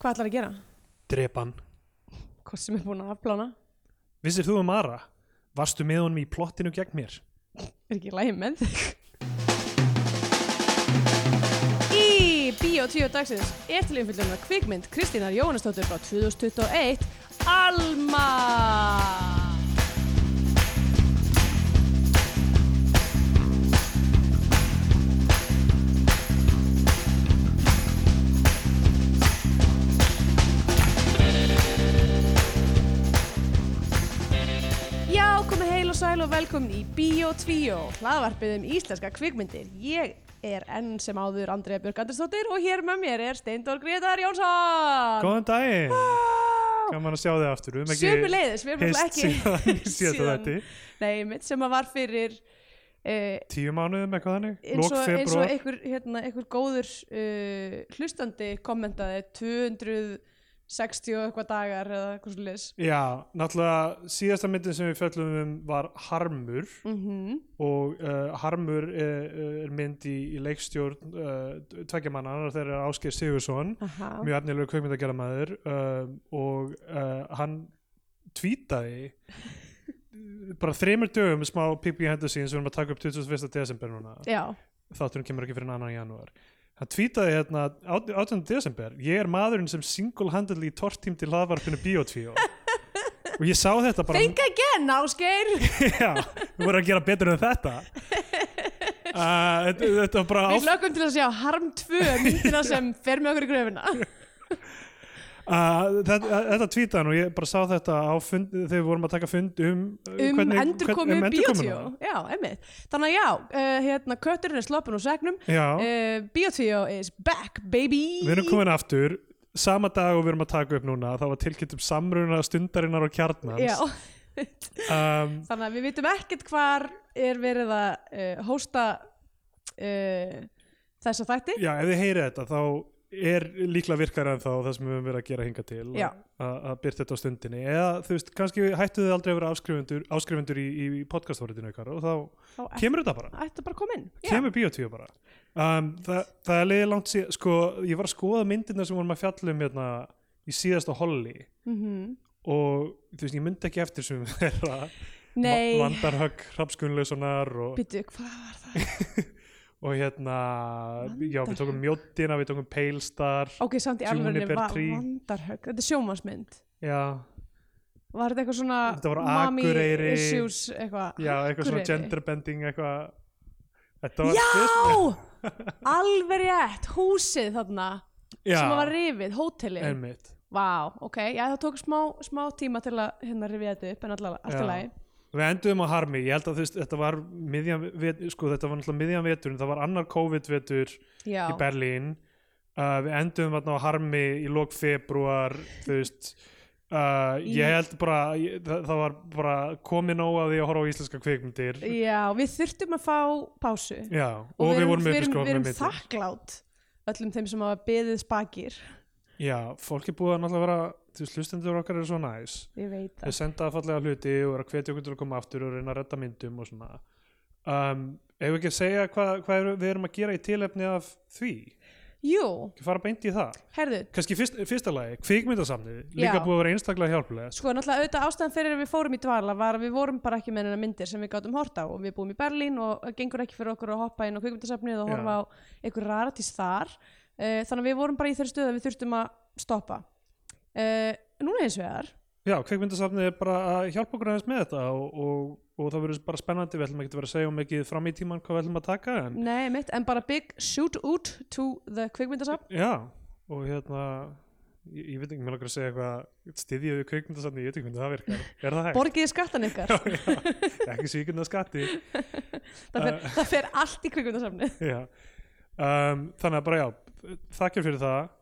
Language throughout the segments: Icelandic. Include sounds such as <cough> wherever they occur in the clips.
Hvað ætlar að gera? drepan Hvort sem er búin að afplána? Vissir þú um Ara? Varstu með honum í plottinu gegn mér? Er ekki lægi með þig? Í Bíó 10 dagsins er til umfylgjunar kvikmynd Kristínar Jóhannesdóttur frá 2021 Alma sæl og velkomin í 2 hlaðvarpið um íslenska kvikmyndir. Ég er enn sem áður Andrea Björk Andresdóttir og hér með mér er Steindor Gretar Jónsson. Góðan daginn. Gaman að sjá þig aftur. Við ekki erum ekki síðan í <laughs> síðasta síðan- þetta Nei, mitt sem að var fyrir uh, Tíu mánuðum eitthvað þannig. Lok og, eins og februar einhver, hérna, einhver góður uh, hlustandi kommentaði 260 og eitthvað dagar eða eitthvað svo leis Já, náttúrulega síðasta myndin sem við fjöllum um var Harmur. Mm og uh, Harmur er, er mynd í, í leikstjórn uh, tveggjamanna, þeir eru Ásgeir Sigursson Aha. mjög efnilegur kveikmyndagerðamaður uh, og hann tweetaði bara þreymur dögum smá píp í hendur sín sem við erum að taka upp 21. desember núna. Já, þátturinn kemur ekki fyrir annan janúar hann tweetaði hérna 18. desember ég er maðurinn sem single-handedly tortím til hlaðvarpinu Bíotvíó og ég sá þetta bara think again, Ásgeir. <laughs> Já, við vorum að gera betur en þetta. <laughs> Uh, þetta, var bara Við hlökkum til að sjá Harm 2 myndina sem fer með okkur í gröfina <laughs> uh, þetta, þetta hann og ég bara sá þetta fund, þegar við vorum að taka fund um uh, um endurkomu um endurkomuna. Já, emmitt Þannig að já, uh, hérna, kötturinn er sloppin úr segnum. Uh, Bíotvíó is back, baby. Við erum komin aftur. Sama dag og við erum að taka upp núna þá var tilkynnt um samruna stundarinnar og kjarnans. Um, <laughs> þannig að við vitum ekkert hvar er verið að uh, hósta uh, þessa þætti. Já, ef þið heyrið þetta þá er líklega virkar en þá það sem við höfum verið að gera hinga til að byrta þetta á stundinni. Eða þú veist, kannski hættu þið aldrei að vera áskrifundur, áskrifundur í, í podcastforritinu ykkar og þá Þá kemur þetta bara. Ætti bara að koma inn kemur bíotvíu bara. Um, það, það er leiði langt síðan sko, ég var að skoða myndina sem vorum að fjalla um hérna, í síðasta holli Mhm. og þú veist, ég myndi ekki eftir sem þeirra Nei, Vandarhögg, Hrafskunlausonar og, byttu, hvað var það? <laughs> og hérna já, við tókum Mjóttina, við tókum Palestar Ok, samt í Tree. vandarhögg Þetta er sjómasmynd já, Var þetta eitthvað svona Þetta mommy Akureyri. issues eitthvað? Já, eitthvað svona genderbending eitthvað. Já, <laughs> alveg rétt Húsið þarna já, sem var rifið, hótelið. Vá, ok, já það tók smá, smá tíma til að hérna rifið þetta upp en alltaf allt í Já. lagi Við enduðum á harmi, ég held að veist, þetta var miðjan, sko þetta var náttúrulega miðjan vetur það var annar COVID-vetur í Berlín. Uh, við enduðum á harmi í lok februar þú veist. Uh, ég held bara ég, það, það var bara komið nóg að því að horfa á íslenska kvikmyndir. Já, við þurftum að fá pásu. Já, og, við vorum við erum, sko við erum þakklátt öllum þeim sem hafa beðið spakir. Já, fólk er búið að náttúrulega vera þú veist, hlustendur okkar eru svo næs. Þau það. senda fallega hluti og er að hvetja okkur til að koma aftur og reyna að redda myndum og svona. Um, ef við ekki að segja hvað, hvað er, við erum að gera í tilefni af því? Jú, ekki fara beint í það. Kannski fyrst, fyrsta lagi, kvikmyndasamnið líka Já. búið að vera einstaklega hjálplega sko náttúrulega auðvitað ástæðan fyrir að við fórum í dvala var að við vorum bara ekki með myndir sem við gátum horta á og við búum í Berlín og gengur ekki fyrir okkur að hoppa inn á kvikmyndasafnið og Já. horfa á einhver raratís þar. Uh, þannig að við vorum bara í þeirri stöðu að við þurftum að stoppa uh, Núna eins vegar. Já, kvikmyndasamnið er bara að hjálpa okkur aðeins með þetta og, og, og það verður bara spennandi. Við ætlum ekki að vera að segja um mikið fram í tíman hvað við ætlum að taka en Nei, mitt, en bara big shoot out to the kvikmyndasafn. Já, og hérna ég, ég veit ekki, mér langar að segja eitthvað styðja við kvikmyndasamnið, ég veit ekki hvernig það virkar. Er það hægt? Borgiði skattan ykkar. <laughs> Já, já, ekki svíkund að skatti. <laughs> Það fer, það fer allt í kvikmyndasafnið. Já. Um, þannig að bara já þakkir fyrir það.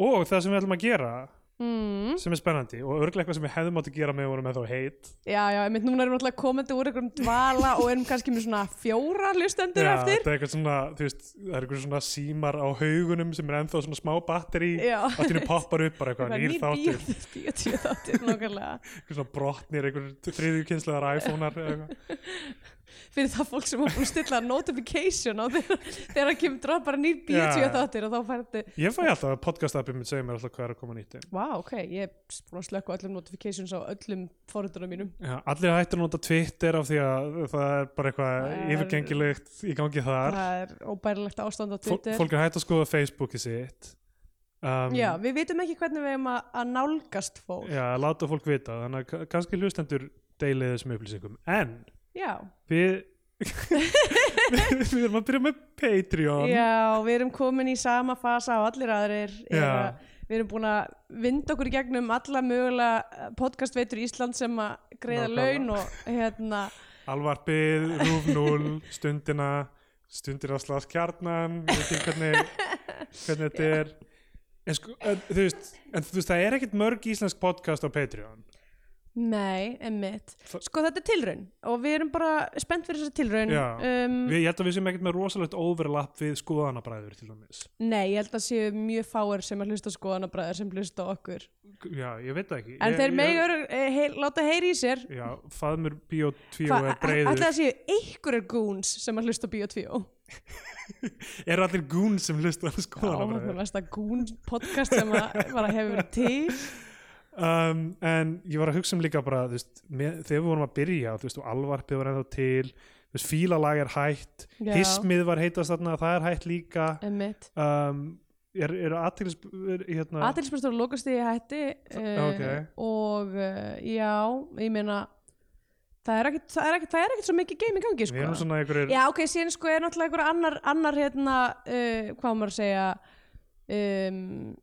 Og það sem við ætlum að gera mm. sem er spennandi og örglega eitthvað sem við hefðum átt að gera með vorum með þá heit Já, já, mitt núna erum við alltaf komandi úr einhverjum dvala og erum kannski með svona fjóra hlustendur Já, eftir það er eitthvað svona, þú veist, það er eitthvað svona símar á haugunum sem er ennþá svona smá batteri Já. allt inni poppar upp bara eitthvað nýr þáttur Bíotíu þáttur, <laughs> nákvæmlega eitthvað svona brotnir, eitthvað þriðju kynslaðar iPhone-ar eða eitthvað. <laughs> fyrir það fólk sem var búin að stilla notification á þegar það kemur draf bara nýr bíotvíu Já. þáttir og þá færði Ég fæ alltaf að podcast-appið mitt segja mér alltaf hvað er að koma nýtt inn. Vá, ok, ég er búin að slökka öllum notifications á öllum forundunum mínum Já, allir hættir að nota Twitter af því að það er bara eitthvað yfirgengilegt í gangi þar. Það er óbærilegt ástand á Twitter fólk er hætt að skoða Facebookið sitt. Um, Já, við vitum ekki hvernig við erum að, að nálgast fólk Já, láta fólk vita, þannig að ka- kannski hlustendur deilið þessum upplýsingum. En Já, við, við, erum að byrja með Patreon. Já, við erum komin í sama fasa á allir aðrir Já. Við erum búin að vinda okkur í gegnum alla mögulega podcastveitur í Ísland sem að greiða laun og hérna Alvarpið, Rúf 0, Stundina, Stundir að slast kjarnan, við veitum hvernig, hvernig þetta er. En, sko, en, þú veist, en þú veist, það er ekkert mörg íslensk podcast á Patreon. Nei, emmitt Sko þetta er tilraun og við erum bara spennt fyrir þessa tilraun Já. um, Við, ég held að við sem ekkert með rosalegt overlap við skoðanabræður til dæmis. Nei, ég held að séu mjög fáir sem að hlusta á skoðanabræðar sem hlusta okkur Já, ég veit það ekki. En ég, þeir ég- megur e, hei, láta heyri í sér Já, faðmur Bíó 2 Hvað, er breiður. ætla að séu einhverjur goons sem að hlusta Bíó 2 <laughs> Eru allir gún sem hlusta á Já, það skoðanabræður? er goon podcast sem að bara hefur til um, en ég var að hugsa um líka bara veist, með, þegar við vorum að byrja veist, og alvarpið var ennþá til veist, fílalag er hætt Já. hismið var heitast þarna, það er hætt líka um, er, er aðtils hérna, Aðeinsbæstur lokast í hætti uh, ok. og uh, já, ég meina það er er er ekkit svo mikið game í gangi sko. við erum svona einhverjir Já, ok, síðan sko er náttúrulega einhver annar, annar hérna, uh, hvað maður að segja um,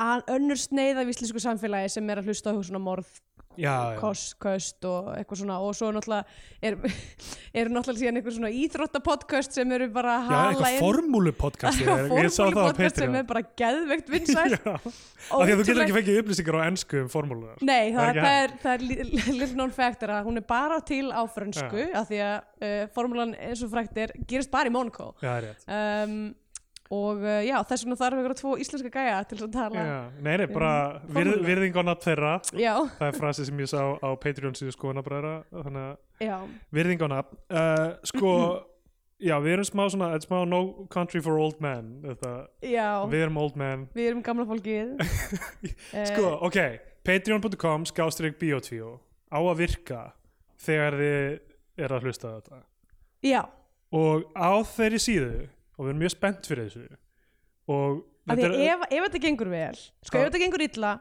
önnur sneið af íslensku samfélagi sem er að hlusta á eitthvað svona morð já, já. kost, köst og eitthvað svona. Og svo náttúrulega er, <laughs> eru náttúrulega síðan eitthvað svona íþróttapodcast sem eru bara að já, hala eitthvað formúlupodcast ég, <laughs> ég sá það á formúlupodcast sem er bara geðveikt <laughs> vinsæl já, af því að þú getur ekki fengið upplýsingar á ennsku um formúlunar Nei, það, Það er er, er li- little known fact er að hún er bara til á frönsku af því að uh, formúlan eins og frækt er gerist bara í Monaco já, það er rétt. Um, og uh, já, þess vegna þarf ykkur tvo íslenska gæja til að tala. Já, nei, nei, bara Um, virð, formúlu. virðing á nafn þeirra. Já, það er frasi sem ég sá á Patreon síðu skoðanabræðra þannig að já, virðing á nafn. Uh, sko, <clears throat> já, við erum smá svona smá no country for old men þetta, já. Við erum old men. Við erum gamla fólkið. <laughs> Eh, sko, ok, patreon.com skástrík biotvíó á að virka þegar þið er að hlusta þetta. Já, og á þeirri síðu og við erum mjög spennt fyrir þessu. Og af því að ef, ef þetta gengur vel sko, ef þetta gengur illa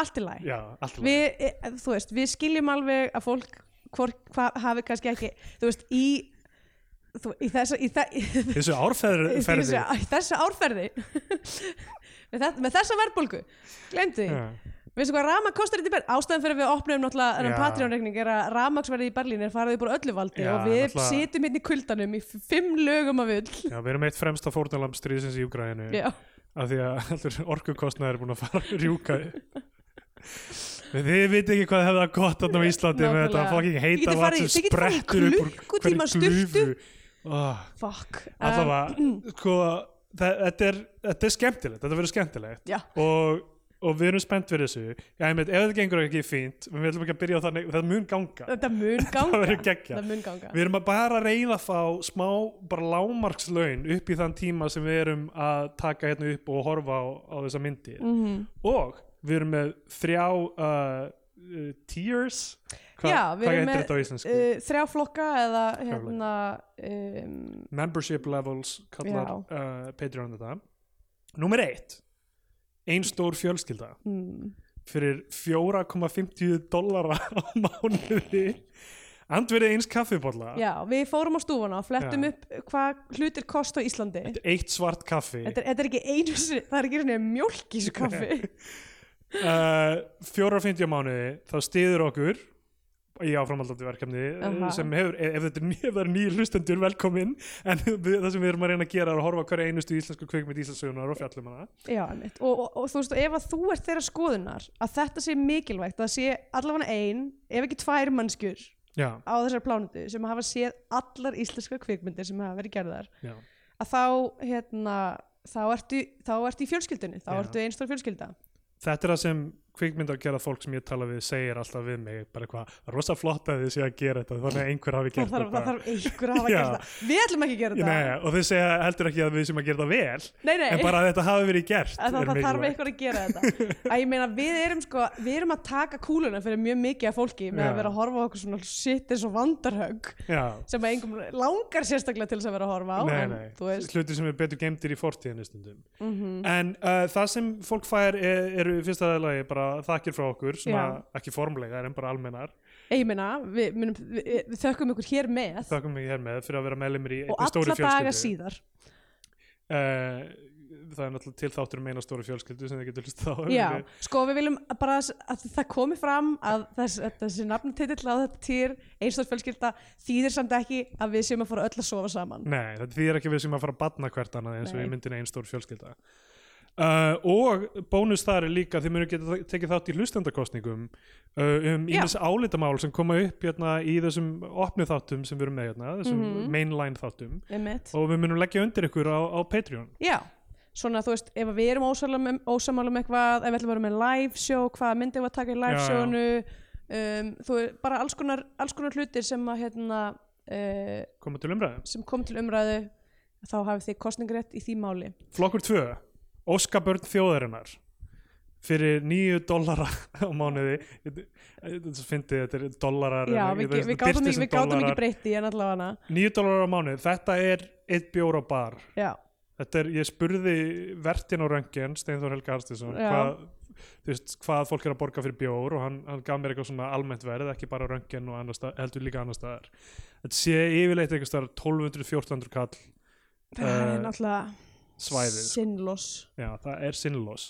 allt í læg já, allt í lagi. við, e, þú veist, við skiljum alveg að fólk hvor, hva, hafi kannski ekki þú veist, í þú, í þessa í, þe í, þessu árferði <laughs> þessu, í þessu árferði. <laughs> Með, þess, með þessa verðbólgu. Glemdi því. Já. Veistu hvað rafmagn kostar þetta í Berlín ástæðan fyrir að við opnum náttúrulega þennan. Patreon-reikning er að rafmagsverðið í Berlín er farið upp úr öllu valdi Já, og við náttúrulega- sitjum hérna í kuldanum í fimm lögum af ull. Já, við erum eitt fremsta fórnalamb stríðsins í Ukraínu Já, af því að <laughs> allur orkukostnaður er búin að fara að rjúka. Þið viti ekki hvað hefða gott þarna á Íslandi með þetta Nákvæmlega. fucking Þið heita getið vatn farið- sem þið getið farið í sprettur upp úr klukkutíma hverri sturtu. glufu oh, fuck. Allavega, sko það, þetta, er, þetta er skemmtilegt þetta verður skemmtilegt. Já, og, og við erum spennt fyrir þessu. Já, ég veit, ef þetta gengur ekki fínt við viljum ekki að byrja á þannig, þetta mun ganga. Þetta mun <laughs> ganga. það mun ganga. Við erum að bara að reyna að fá smá bara lámarkslaun upp í þann tíma sem við erum að taka hérna upp og horfa á, á þessa myndir mm og við erum með þrjá uh, uh, tiers. Hva, Já, við hvað erum heitir með, þetta á íslensku? uh, þrjá flokka eða hérna um, membership levels kallar uh, Patreon þetta. Nummer eitt ein stór fjölskylda mm, fyrir 4,50 dollara á mánuði. Andverið eins kaffibólla Já, við fórum á stúfuna og flettum Já. upp hvað hlutir kost á Íslandi. Þetta er eitt svart kaffi. Þetta er, þetta er ekki einu það er ekki mjólk í þessu kaffi. <laughs> Uh, 4,50 á mánuði þá stiður okkur í áframaldandi verkefni uh, Aha. sem hefur, ef, þetta er ný, ef er nýjir hlustendur velkomin. En <laughs> það sem við erum að reyna að gera er að horfa hverja einustu íslensku kveikmynd Íslandsögunar og fjallum hana. Já, og, og, og þú veist, ef að þú ert þeirra skoðunar að þetta sé mikilvægt, að það sé allavega ein, ef ekki tvær mannskjur já, á þessar plánutu sem hafa séð allar íslenska kvikmyndir sem hafa verið gerðar já, að þá, hérna, þá ertu, þá ertu í fjölskyldunni, þá ertu einstór fjölskylda. Þetta er það sem kvikmyndar gera fólk sem ég tala við segir alltaf við mig bara eitthvað, rosa flott að þið sé að gera þetta þannig að einhver hafi það gert þarf, það þetta þarf einhver að hafa gert það. Við ætlum ekki að gera þetta. Og þau segja heldur ekki að við sem að gera það vel nei, nei, en bara að þetta hafi verið gert að það, er það þarf einhver að gera þetta. Að ég meina við erum sko við erum að taka kúluna fyrir mjög mikið af fólki með Já. að vera að horfa okkur svona shit eins og vandarhögg Já, sem að engum langar sérstaklega til þess að vera að horfa á nei, en veist bara þakkir frá okkur ekki formlega en bara almennar. Ég meina við, munum, við, við þökkum ykkur hér með. Þakkum mig hér með fyrir að vera meðlumir í og einni stóri alla daga fjölskyldu. síðar. Uh, það er náttúrulega til þáttur um eina stóri fjölskyldu sem þið getur hlust á. Já, sko við viljum bara að það komi fram að þess, að þessi nafntitill á þetta týr einstaklega fjölskylda þýðir samt ekki að við séum að fara öll að sofa saman. Nei, þetta þýðir ekki að við sem að fara að batna hvert annað eins og í myndin einn stór fjölskylda uh, og bónus þar er líka þið munu geta tekið þátt í hlustendakostningum uh, um Já. ímis álitamál sem koma upp hérna, í þessum opnu þáttum sem við erum með hérna, þessum Mhm. mainline þáttum. Einmitt. og við munum leggja undir ykkur á, á Patreon. Já, svona þú veist ef við erum ósammála um, um eitthvað ef við ætlum að vera með live show, hvaða myndi við að taka í live shownu um, þú veist, bara alls konar, alls konar hlutir sem að hérna uh, koma til umræðu. sem kom til umræðu þá hafið þið kostningarétt í því máli. Flokkur 2, Óskabörn þjóðarinnar fyrir nýju dollara á mánuði. Þetta finnst þetta er dollarar Já, við, við, birtist ekki, breytti en allavega. Nýju dólarar á mánuð, þetta er eitt bjór á bar. Er, ég spurði vertin á röngin Steinþór Helga Arstinsson hvað, hvað fólk er að borga fyrir bjór og hann, hann gaf mér eitthvað svona almennt verð ekki bara röngin og annars stað, heldur líka annar staðar. Þetta sé yfirleitt eitthvað staðar 1200-1400 kall. Það er Eh, náttúrulega svæðið sinnloss. Já, það er sinnlós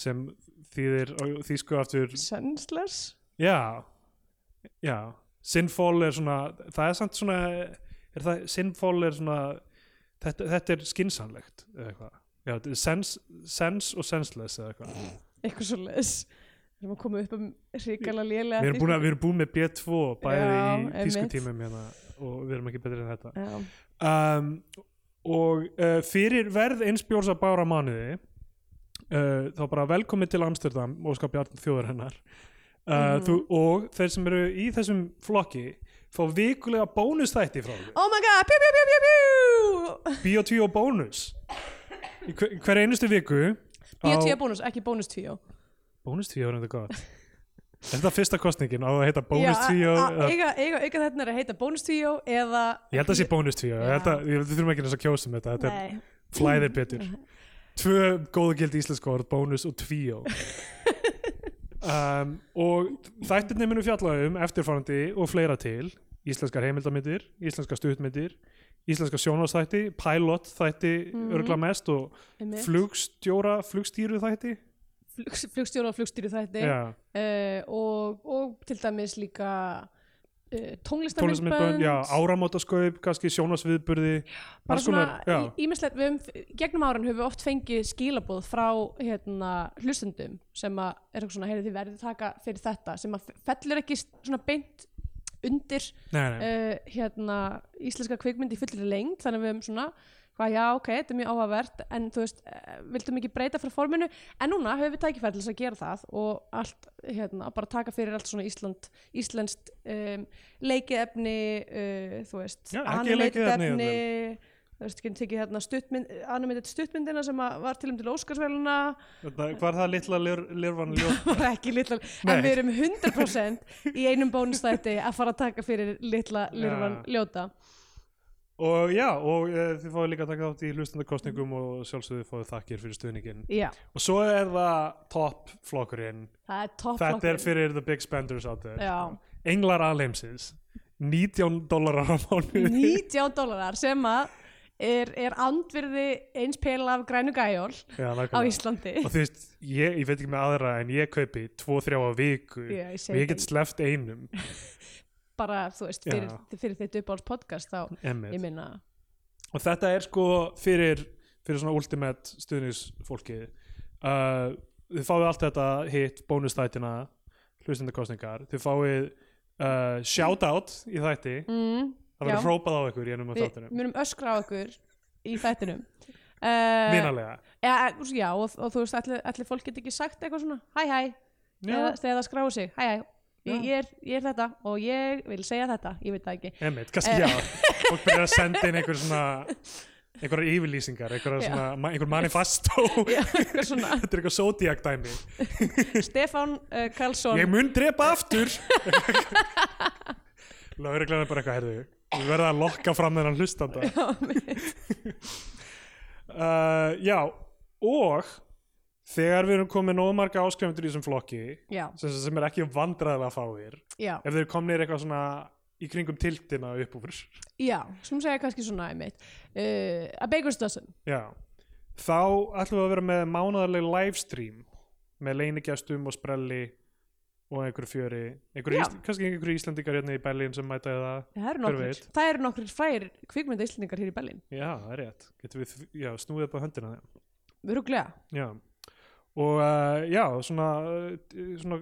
sem þýðir og þýsku aftur senseless já, já. Sinful er svona, það er samt svona er það, sinful er svona þetta, þetta er skinsanlegt eða eitthvað. Já, sense, sense og senseless eða eitthvað. eitthvað svo leis við erum að koma upp um hrikalega lélega Við erum búin, að, við erum búin með B2 bæði Já, í tískutímum hérna og við erum ekki betri en þetta. Já, Um, og uh, fyrir verð eins bjórs að bára mánuði uh, þá bara velkomin til Amsterdam og skap Bjarn þjóður hennar. Uh, Mhm. þú, og þeir sem eru í þessum flokki fá vikulega bónustætti frá því Oh my god, pjú, pjú, pjú, pjú, pjú Bíotvíó bónus. Hver, einustu viku Bíotvíó bónus, ekki bónus tvíó Bónustvíó er þetta gott Er þetta fyrsta kostningin á að heita bónustvíó Já, a- a- eða- eiga, eiga, eiga þetta er að heita bónus tvíó eða Ég held að það sé bónustvíó Við þurfum ekki þess að kjósa um þetta. Þetta er Nei, flæðir betur. <laughs> Tvö góðu gildi íslensk orð, bónus og tvíó <laughs> um, Og þættirni munu fjalla um eftirfarandi og fleira til. Íslenskar heimildamindir, íslenskar stuttmyndir Íslenska sjónvarsþætti, pilot þætti Mhm. örgla mest og flugstjóra, flugstýru þætti Flug, flugstjóra og flugstýru þætti uh, og, og til dæmis líka uh, tónlistamindbönd já, áramótaskaup kannski sjónvarsviðburði bara svona ímislegt gegnum árin höfum við oft fengið skilabóð frá hérna, hlustendum sem að er eitthvað svona, heyrðu þið verðið taka fyrir þetta sem að fellur ekki svona beint undir Nei, nei, uh, hérna, íslenska kvikmynd í fullri lengd þannig að við höfum svona hvað, já, ok, þetta er mjög áhugavert en þú veist, uh, vildum ekki breyta frá forminu en núna höfum við þess að gera það og allt, hérna, bara taka fyrir allt svona Ísland, íslenskt um, leikið efni uh, þú veist, Já, ekki animated leikið efni, efni þú veist, getum tekið hérna stuttmynd, animated stuttmyndina sem var til um til Óskarsvæluna Þetta, hvað er það litla lir, lirvan ljóð? ekki litla, Nei. en við erum 100% í einum bónustætti að fara að taka fyrir litla lirfan Já. ljóta Og já, og uh, þið fáið líka að taka þátt í hlustandakostningum og sjálfsögðu fáið þakkir fyrir stuðningin. Já, Og svo er það top flokkurinn. það er topp Þetta er fyrir the big spenders out there. Já. Englar alheimsins. 19 dólarar á mánuði. 19 dólarar sem að er, er andvirði eins pela af grænu gæjól Já, á nákvæmlega. Íslandi Og þú veist, ég, ég veit ekki með aðra en ég kaupi 2-3 á viku Já, ég og segi ég get það. sleft einum. <laughs> bara, þú veist, fyrir, fyrir þitt uppáhalds podcast þá, Einmitt. ég minna og þetta er sko fyrir, fyrir svona ultimate stuðnisfólkið uh, þið fáið allt þetta hitt bónustætina hlustendakostningar þið fáið uh, shoutout í þætti. Mm, það verður hrópað á ykkur í ennum Við þáttunum. munum öskra á okkur í þættinum. <laughs> Uh, vinalega. Ja, Já, og, og þú veist, allir, allir fólk get ekki sagt eitthvað svona Hæ, hæ, eða, skráu sig hæ, hæ. Ég, ég, er, ég er þetta og ég vil segja þetta, ég veit það ekki. Einmitt, kannski Eh. já. <laughs> Fólk byrjar að senda inn einhver svona einhverjar yfirlýsingar, einhverjar Já. svona einhver manifesto. <laughs> Já, <laughs> þetta er eitthvað zodiac dæmi. Stefán uh, Karlsson. Ég mun drepa aftur. Lögreglan er bara eitthvað herðu við verðum að lokka fram þennan hlustanda. Uh, já og þegar við erum komið nóg marga áskrifundur í þessum flokki sem, sem er ekki vandræðilega fáir já, ef þeir komnir eitthvað svona í kringum tiltina upp úr. Já sem segja kannski svona uh, a baker's dozen. Já, þá ætlum við að vera með mánaðarleg livestream með leinigjastum og sprelli og einhverju fjöri einhverju ísl, kannski einhverju íslendingar hérna í Berlín sem mæta eða það eru nokkur, frægir kvikmynda íslendingar hér í Berlín. Já, það er rétt, getum við já, snúið upp á höndina þeim. Rúglega, já, og uh, já, svona, uh, svona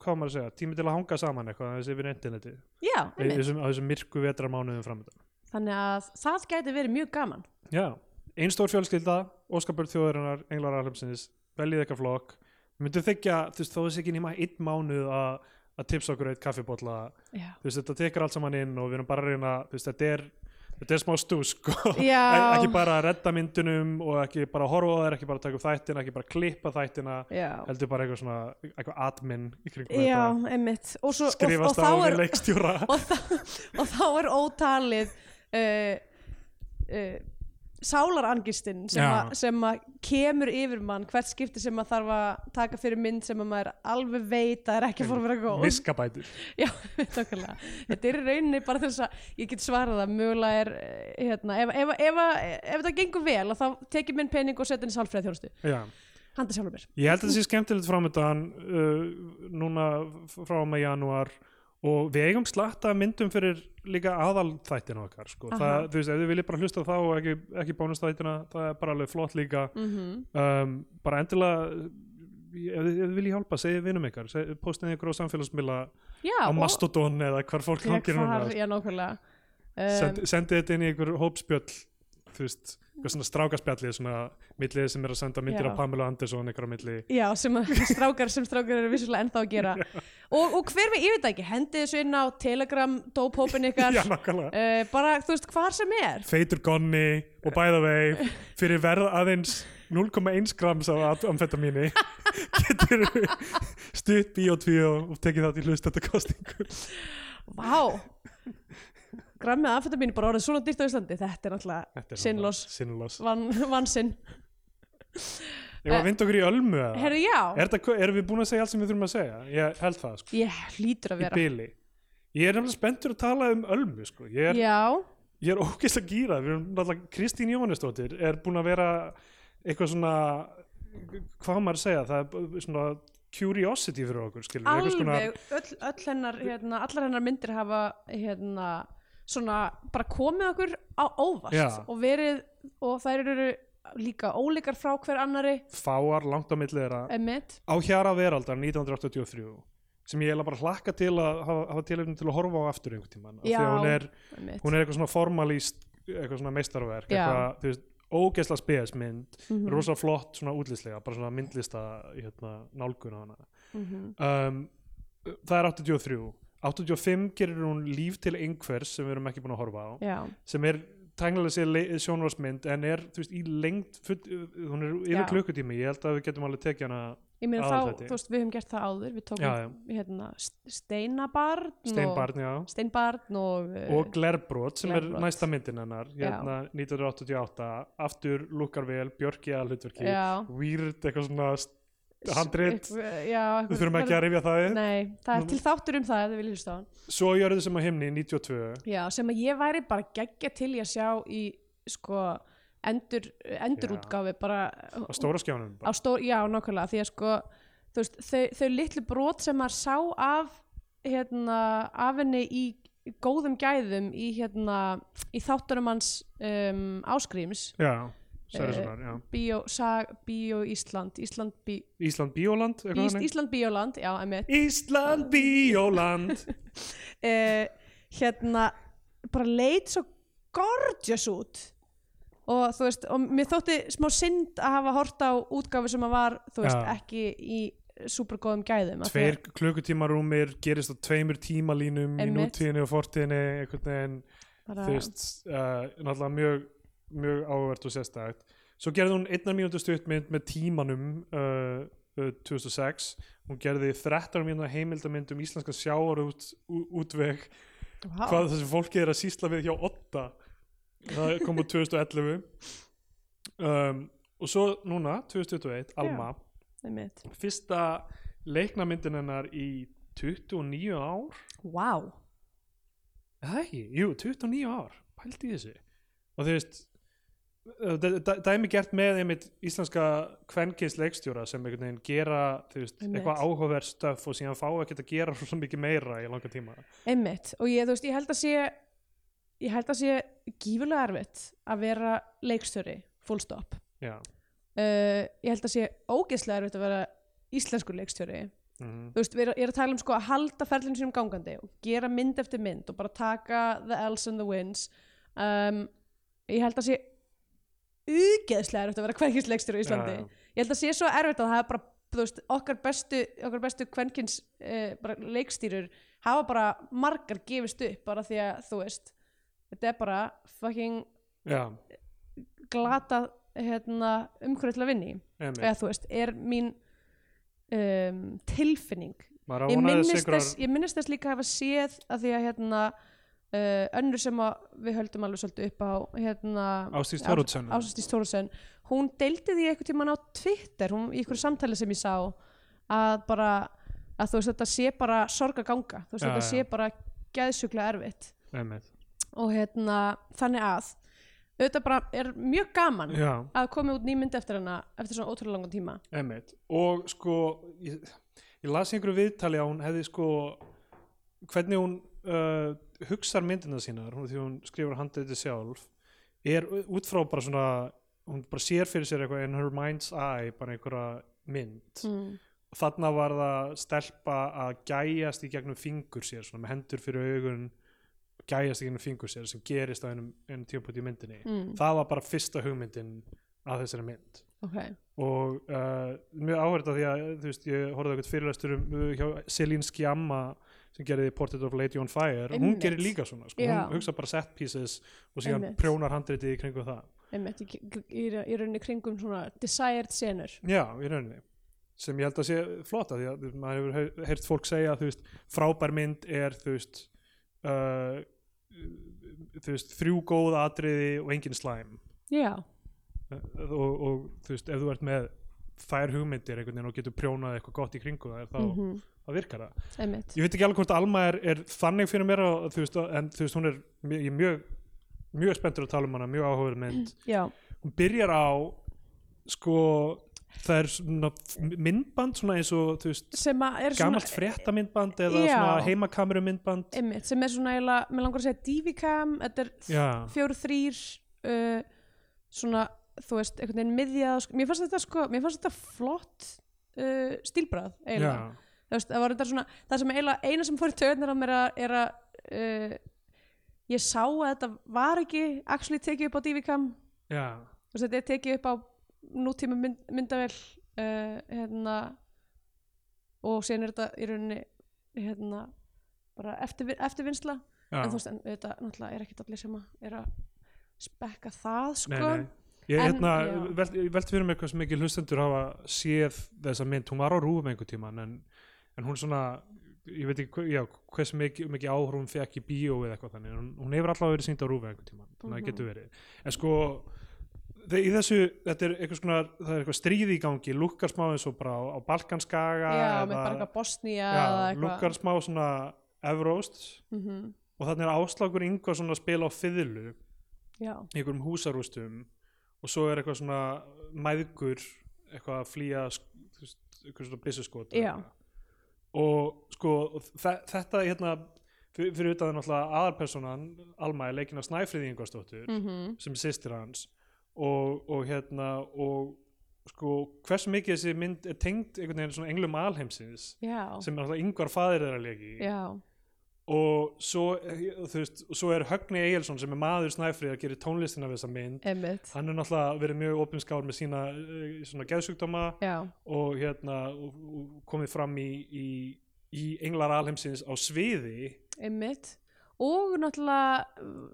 hvað maður að segja, tími til að hanga saman eitthvað þessi yfir interneti, já, Í þessum, á þessum myrku vetramánuðum framöndan þannig að það gæti verið mjög gaman. Já, ein stór fjölskylda, Óskarbjörn þjóðarinnar, Englar Alheimsins, veljið eitthvað flokk. Við myndum þykja, þú veist, þó þessi ekki nema einn mánuð að að tipsa okkur eitt kaffibólla. já, Þú veist, þetta tekur allt saman inn og við erum bara að reyna, þú veist, þetta er, þetta er smá stús, sko. Já. <laughs> ekki bara að redda myndunum og ekki bara að horfa á þær, ekki bara að taka upp þættina, ekki bara að klippa þættina, já. heldur bara eitthvað svona, eitthvað admin Já, einmitt og, svo, og, og, Skrifast þá á leikstjóra. <laughs> og, og þá er ótalið uh, uh, sálarangistinn sem, að- sem að kemur yfir mann hvert skipti sem að þarf að taka fyrir mynd sem að maður alveg veit að er ekki fór að vera góð Miskabætur. <laughs> Já, tókulega. Þetta er rauninni bara þess að ég get svarað að mögulega er eh, hérna, ef, ef, ef, ef, það gengur vel þá tekið minn pening og setja henni sálfræð þjónustu Já. handa sjálfur mér Ég held að það sé skemmtilegt framöndan uh, núna frá með janúar og við eigum slatta myndum fyrir líka aðalþættina okkar sko. Það, þú veist, ef þið viljið bara hlusta þá og ekki, ekki bónusþættina, það er bara alveg flott líka. Mm um, bara endilega ef þið, viljið hjálpa, segið vinum ykkar seg, postið ykkur á samfélagsmiðla Já, á Mastodon eða hvar fólk hangir núna. um, Sendi, sendið þetta inn í ykkur hópspjöll þú veist, eitthvað svona strákaspjalli svona millið sem er að senda myndir Já. af Pamela Anderson ykkur á milli. Já, sem <laughs> strákar sem strákar eru vissulega ennþá að gera. <laughs> Og, og hver við yfir ekki, hendið þessu inn á Telegram, dóphópin ykkar. <laughs> Já, nákvæmlega. Uh, bara, þú veist, hvar sem er. Feitur gonni og by the way fyrir verð aðeins 0,1 grams af amfetamíni getur stutt B.O.2 og tekið það til hlust þetta kostingu Vá Grammið amfetamín bara orðið svona dýrt á Íslandi. Þetta er náttúrulega sinnloss. sinnloss. Van, vansinn Ég var að vinda okkur í ölmu já, Er þetta, erum við búin að segja allt sem við þurfum að segja? Ég held það sko, ég hlýtur að vera. Ég er nefnilega spenntur að tala um ölmu sko. ég, er, er ógeðst að gýra Kristín Jóhannesdóttir er búin að vera eitthvað svona hvað maður að segja? Það er svona curiosity fyrir okkur skilur, alveg. Öll, öll hennar, hérna, allar hennar myndir hafa hérna, svona bara komið okkur á óvart Já. og verið, og þær eru líka ólíkar frá hver annari fáar langt á milli þeirra. Emitt, á hjara veraldar 1983 sem ég eiginlega bara hlakka til að hafa, hafa tilefni til að horfa á aftur einhvern tímann af því að hún er, hún er eitthvað svona formalíst eitthvað svona meistarverk eitthvað, þú veist, ógeðsla spesmynd Mhm. rosa flott svona útlýslega bara svona myndlista hérna, nálgun á hana. Mhm. um, það er 83 85 gerir hún líf til einhvers sem við erum ekki búin að horfa á Já, sem er tæknilega sér sjónvarsmynd en er veist í lengt full, hún er yfir Já. klukkutími ég held að við getum alveg tekið hana ég meina þá, Aðalþætti. þú veist, við höfum gert það áður við tókum Já, hérna Steinabarn Steinbarn, já og, Steinbarn og, uh, og Glerbrot sem Glerbrot. er næsta myndin hennar hérna 1988 aftur lukkar vel, Björki að hlutverki Já. weird, eitthvað svona handrit, við þurfum ekki að rifja það upp. Nei, það er til þáttur um það ef þið viljið hlusta á hann. Svo gjörðu sem á himni 92 Já, sem að ég væri bara geggja til í að sjá í sko endur, endurútgáfi bara á stóra skjánum á stór, já, nákvæmlega því að sko veist, þau, þau litlu brot sem maður sá af hérna, af henni í góðum gæðum í hérna í þáttunum hans um, áskrims já, Sverrissonar, já. Bíó, sag, Bíó Ísland Ísland, bí, Ísland Bíóland, eitthvað Ís, þannig? Ísland Bíóland, já, emitt Ísland Bíóland. Uh, <laughs> hérna bara leit svo gorgeous út. Og þú veist, og mér þótti smá synd að hafa hort á útgáfi sem að var, þú veist, Já. ekki í super góðum gæðum tveir klukkutímarúmir gerist á tveimur tímalínum í nútíðinni og fortíðinni einhvern veginn, þú veist uh, náttúrulega mjög, mjög áhvert og sérstætt svo gerði hún einnar mínútu stuttmynd með tímanum uh, uh, 2006 hún gerði 13 mínútu heimildamynd um íslenska sjáar út, útveg. Vá, hvað þessi fólki er að sýsla við hjá Otta það kom úr 2011 um, og svo núna 2021, Alma. einmitt. fyrsta leiknamyndin hennar í 29 ár. Er það ekki, jú, 29 ár. Pældi í þessu. Og þú veist dæmi gert með einmitt íslenska kvenkins leikstjóra sem einhvern veginn gera veist, eitthvað áhugaverð stöf og síðan fá ekkert að gera <laughs> svo mikið meira í langa tíma. Einmitt. Og ég, veist, ég held að sé ég held að sé gífurlega erfitt að vera leikstjóri full stop. Uh, ég held að sé ógeðslega erfitt að vera íslenskur leikstjóri. Mm þú veist, við erum, er að tala um sko að halda ferlinu sínum gangandi og gera mynd eftir mynd og bara taka the L's and the wins. Um, ég held að sé ugeðslega erfitt að vera kvenkins á Íslandi. Já, ég held að sé svo erfitt að það er bara þú veist, okkar bestu, okkar bestu kvenkins bara leikstýrur hafa bara margar gefist upp bara því að þú veist þetta er bara fucking já, glata hérna, umhverju til að í. Einmitt. Eða þú veist, er mín um, tilfinning. Ég minnist, þess, ég minnist þess líka að hafa séð að því að hérna uh, önnur sem við höldum alveg svolítið upp á hérna, Thoroddsen. Ásdís Thoroddsen. Hún deildi því einhvern tímann á Twitter hún, í einhverju samtali sem ég sá að bara að þú veist þetta sé bara sorg að ganga. Þú veist Já, þetta já. sé bara geðsjúklega erfitt. Einmitt. Og hérna þannig að auðvitað bara er mjög gaman já, að koma út ný mynd eftir hana eftir svona ótrúlega langan tíma. Einmitt. Og sko ég, ég las einhverju viðtali að hún hefði sko hvernig hún uh, hugsar myndina sínar hún, því hún skrifur handriði sjálf er út frá bara svona hún bara sér fyrir sér eitthvað in her mind's eye bara einhverja mynd mm. og þarna var það stelpa að gæjast í gegnum fingur sér svona með hendur fyrir augun gæjast í gegnum fingur sér sem gerist á einum, einum tímpúti í myndinni Mm. það var bara fyrsta hugmyndin að þessari mynd ok, og uh, mjög áhverð að því að þú veist, ég horfði eitthvað fyrirlæstur um uh, hjá Celine Sciamma sem gerði Portrait of Lady on Fire hún Einmitt. gerir líka svona, sko. Hún hugsa bara set pieces og síðan Einmitt. prjónar handritið í kringum það. Einmitt í, í, í, rauninni kringum svona desired senur já, í rauninni. Sem ég held að sé flott að því að maður hefur heyr- heyrt fólk segja þú veist, frábær mynd er þú veist uh, þú veist, þrjú góð atriði og engin slæm. Já, Uh, og, og þú veist, ef þú ert með þær hugmyndir einhvern veginn og getur prjónað eitthvað gott í kringu þær þá, mm þá virkar það. Einmitt. Ég veit ekki alveg hvort Alma er, er þannig fyrir mér og, þú veist, en þú veist, hún er mjög, ég er mjög, mjög spenntur að tala um hana mjög áhugaður mynd. <clears throat> Já, hún byrjar á sko það er svona myndband svona eins og þú veist, að svona fréttamyndband eða Já. svona heimakameru myndband einmitt, sem er svona eiginlega, mér langar að segja DV-cam, þetta er já, fjóru þrýr uh, svona, þú veist, einhvern veginn miðja sko, mér fannst þetta sko, mér fannst þetta flott uh, stílbrað já, eiginlega, þú veist, það var þetta svona það sem eiginlega, eina sem fór í töðunar á mér að- er að uh, ég sá að þetta var ekki actually tekið upp á veist, þetta er tekið upp á nútíma mynd, myndavel uh, hérna og síðan er þetta í rauninni hérna bara eftir, eftirvinnsla já. en þú veist, en þetta náttúrulega er ekkert allir sem að er að spekka það sko. Nei, nei. Ég, En, hérna, velt, ég velti fyrir mig hvað sem mikið hlustendur hafa séð þessa mynd, hún var á rúfum einhver tíman en, en hún svona ég veit ekki já, hvers mikið, mikið áhrif hún fekk í bíó eða eitthvað þannig. Hún, hún hefur allavega verið sýnd á rúfum einhver tíman þannig að Mhm. það getur verið. En sko í þessu, þetta er eitthvað svona það er eitthvað stríð í gangi, lukkar smá eins og bara á, á Balkanskaga já, með bara eitthvað eitthvað. lukkar smá svona Evróst mm og þannig er áslagur yngvar svona að spila á fiðlu í einhverjum húsarústum. Og svo er eitthvað svona mæðgur eitthvað að flýja eitthvað svona Já. Og sko þetta hérna fyrir, utan náttúrulega aðarpersonan Alma er leikinn af Snæfriði Ingvarsdóttur mm sem er systir hans. Og, og hérna og sko hversu mikið þessi mynd er tengd einhvern veginn svona englum alheimsins já, sem er náttúrulega yngvar faðir þeirra leiki já og svo, eh, veist, svo er Högni Egilson sem er maður Snæfríð að gera tónlistina við þessa mynd. Einmitt. hann er náttúrulega verið mjög opinskár með sína uh, svona geðsjúkdóma Já, og hérna og, og komið fram í, í, í Englar Alheimsins á sviði. Einmitt. Og náttúrulega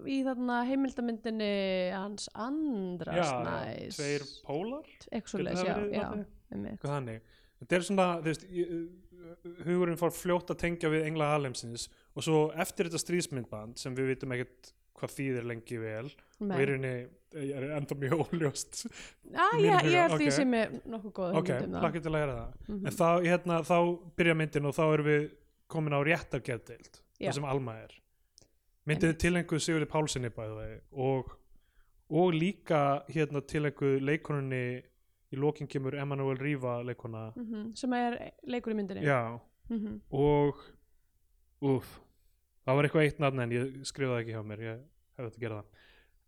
í þarna heimildamyndinni hans andra já, snæs. tveir pólar. Eitthvað þannig. Þetta er svona, þú veist hugurinn fór fljótt að tengja við Engla Alheimsins og svo eftir þetta stríðsmyndband sem við vitum ekkert hvað þýðir lengi vel og í rauninni er enda mjög óljóst Já, í mínum ég, huga, ég held ok. því sem er nokkuð góð ok, um hlakka til að læra það Mhm. en þá, hérna, þá byrja myndin og þá erum við komin á réttargeðdeild Já. það sem Alma er myndið er tilenguð Sigurði Pálsini bæði og, og líka hérna tilenguð leikonunni í lokin kemur Emanuel Riva leikona Mhm, Sem er leikur í myndinni. já, Mhm. og úf, það var eitthvað eitt nafn en ég skrifaði ekki hjá mér ég hefði þetta að gera það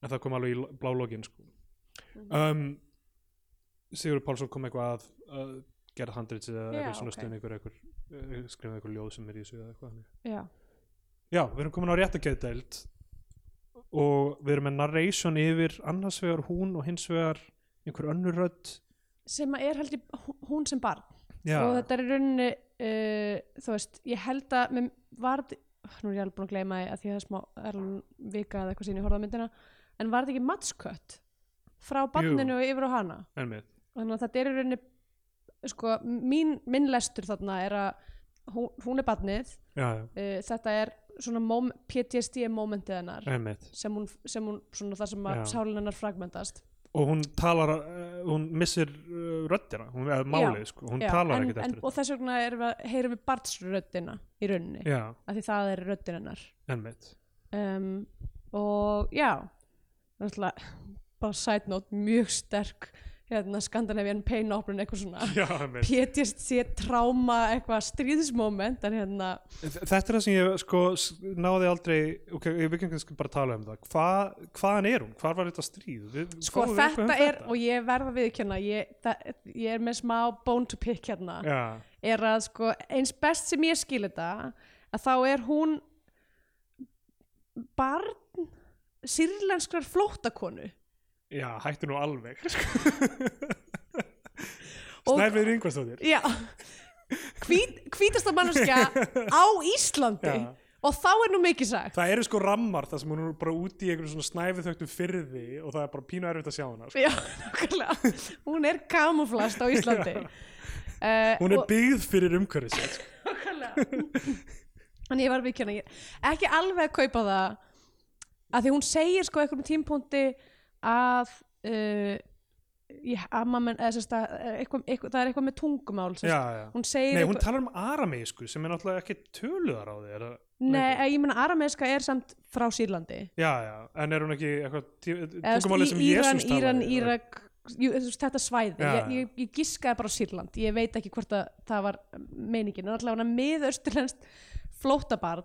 en það kom alveg í blá lokin sko. Mhm. um, Sigur Pálsson kom eitthvað að, að gera handrits eða Já, eitthvað svona ok. stund eitthvað, eitthvað skrifaði eitthvað ljóð sem er í þessu eða eitthvað þannig. Já, já, við erum komin á réttakeiðdeild og við erum með narration yfir annars vegar hún og hins vegar einhver önnur rödd sem er held hú- hún sem barn já, og þetta er í rauninni uh, þú veist, ég held að mér var, nú er ég alveg búin að gleyma því að því að það er smá er vika eða eitthvað sín ég horfði á myndina en var þetta ekki matskött frá barninu og yfir á hana? Einmitt. Þannig að þetta er í rauninni sko, mín, minn lestur þarna er að hún, hún er já, uh, þetta er svona mom, PTSD momentið hennar einmitt. sem hún, sem hún svona það sem að sálinn hennar fragmentast og hún talar, uh, hún missir uh, röddina, hún er málið sko. hún Já, talar ekkert eftir og þess vegna við, heyrum við barnsröddina í rauninni. Þetta já, af því það er röddin hennar. Einmitt. Um, og já náttúrulega bara side note mjög sterk hérna, Scandinavian pain opera eitthvað svona <laughs> einmitt. PTSD tráma eitthvað stríðismoment en hérna Þetta er það sem ég sko náði aldrei, ok, við kannski bara tala um það, Hva, hvaðan er hún? Hvar var þetta stríð? Við, sko við þetta um er og ég verða að viðkjanna ég, það, ég er með smá bone to pick hérna. Já, er að sko eins best sem ég skil þetta að þá er hún barn sýrlenskrar flóttakonu já, hættu nú alveg. <laughs> <laughs> Og- Snæfið Ringvarsdóttir já. Hvít, hvítasta manneskja á Íslandi. Já. og þá er nú mikið sagt. Það eru sko rammar þar sem hún er bara úti í einhverjum svona snæfið þögtum fyrði og það er bara pínu erfitt að sjá hana sko. já, nákvæmlega. Hún er kamuflast á Íslandi. Uh, Hún er byggð fyrir umhverfið sér sko. <laughs> Þannig ég var vikjana ekki alveg að kaupa það að því hún segir sko einhverjum tímpúndi að uh, ég, amma menn, eða sérst að eh, eitthvað, eitthvað, það er eitthvað með tungumál sérst. Já, já. Hún segir Nei, hún eitthvað, talar um arameisku sem er náttúrulega ekki töluðar á því er það- nei, eh, ég menna arameska er samt frá Sýrlandi. Já, já, en er hún ekki eitthvað tí- Eða, þú tungumálið veist, sem í- Íran, Jésús talaði? Íran, eða- Írak jú, þú veist, þetta svæði, Já, ég, ég, ég giskaði bara á Sýrland, ég veit ekki hvort að það var meiningin, en allavega miðausturlenskt flóttabarn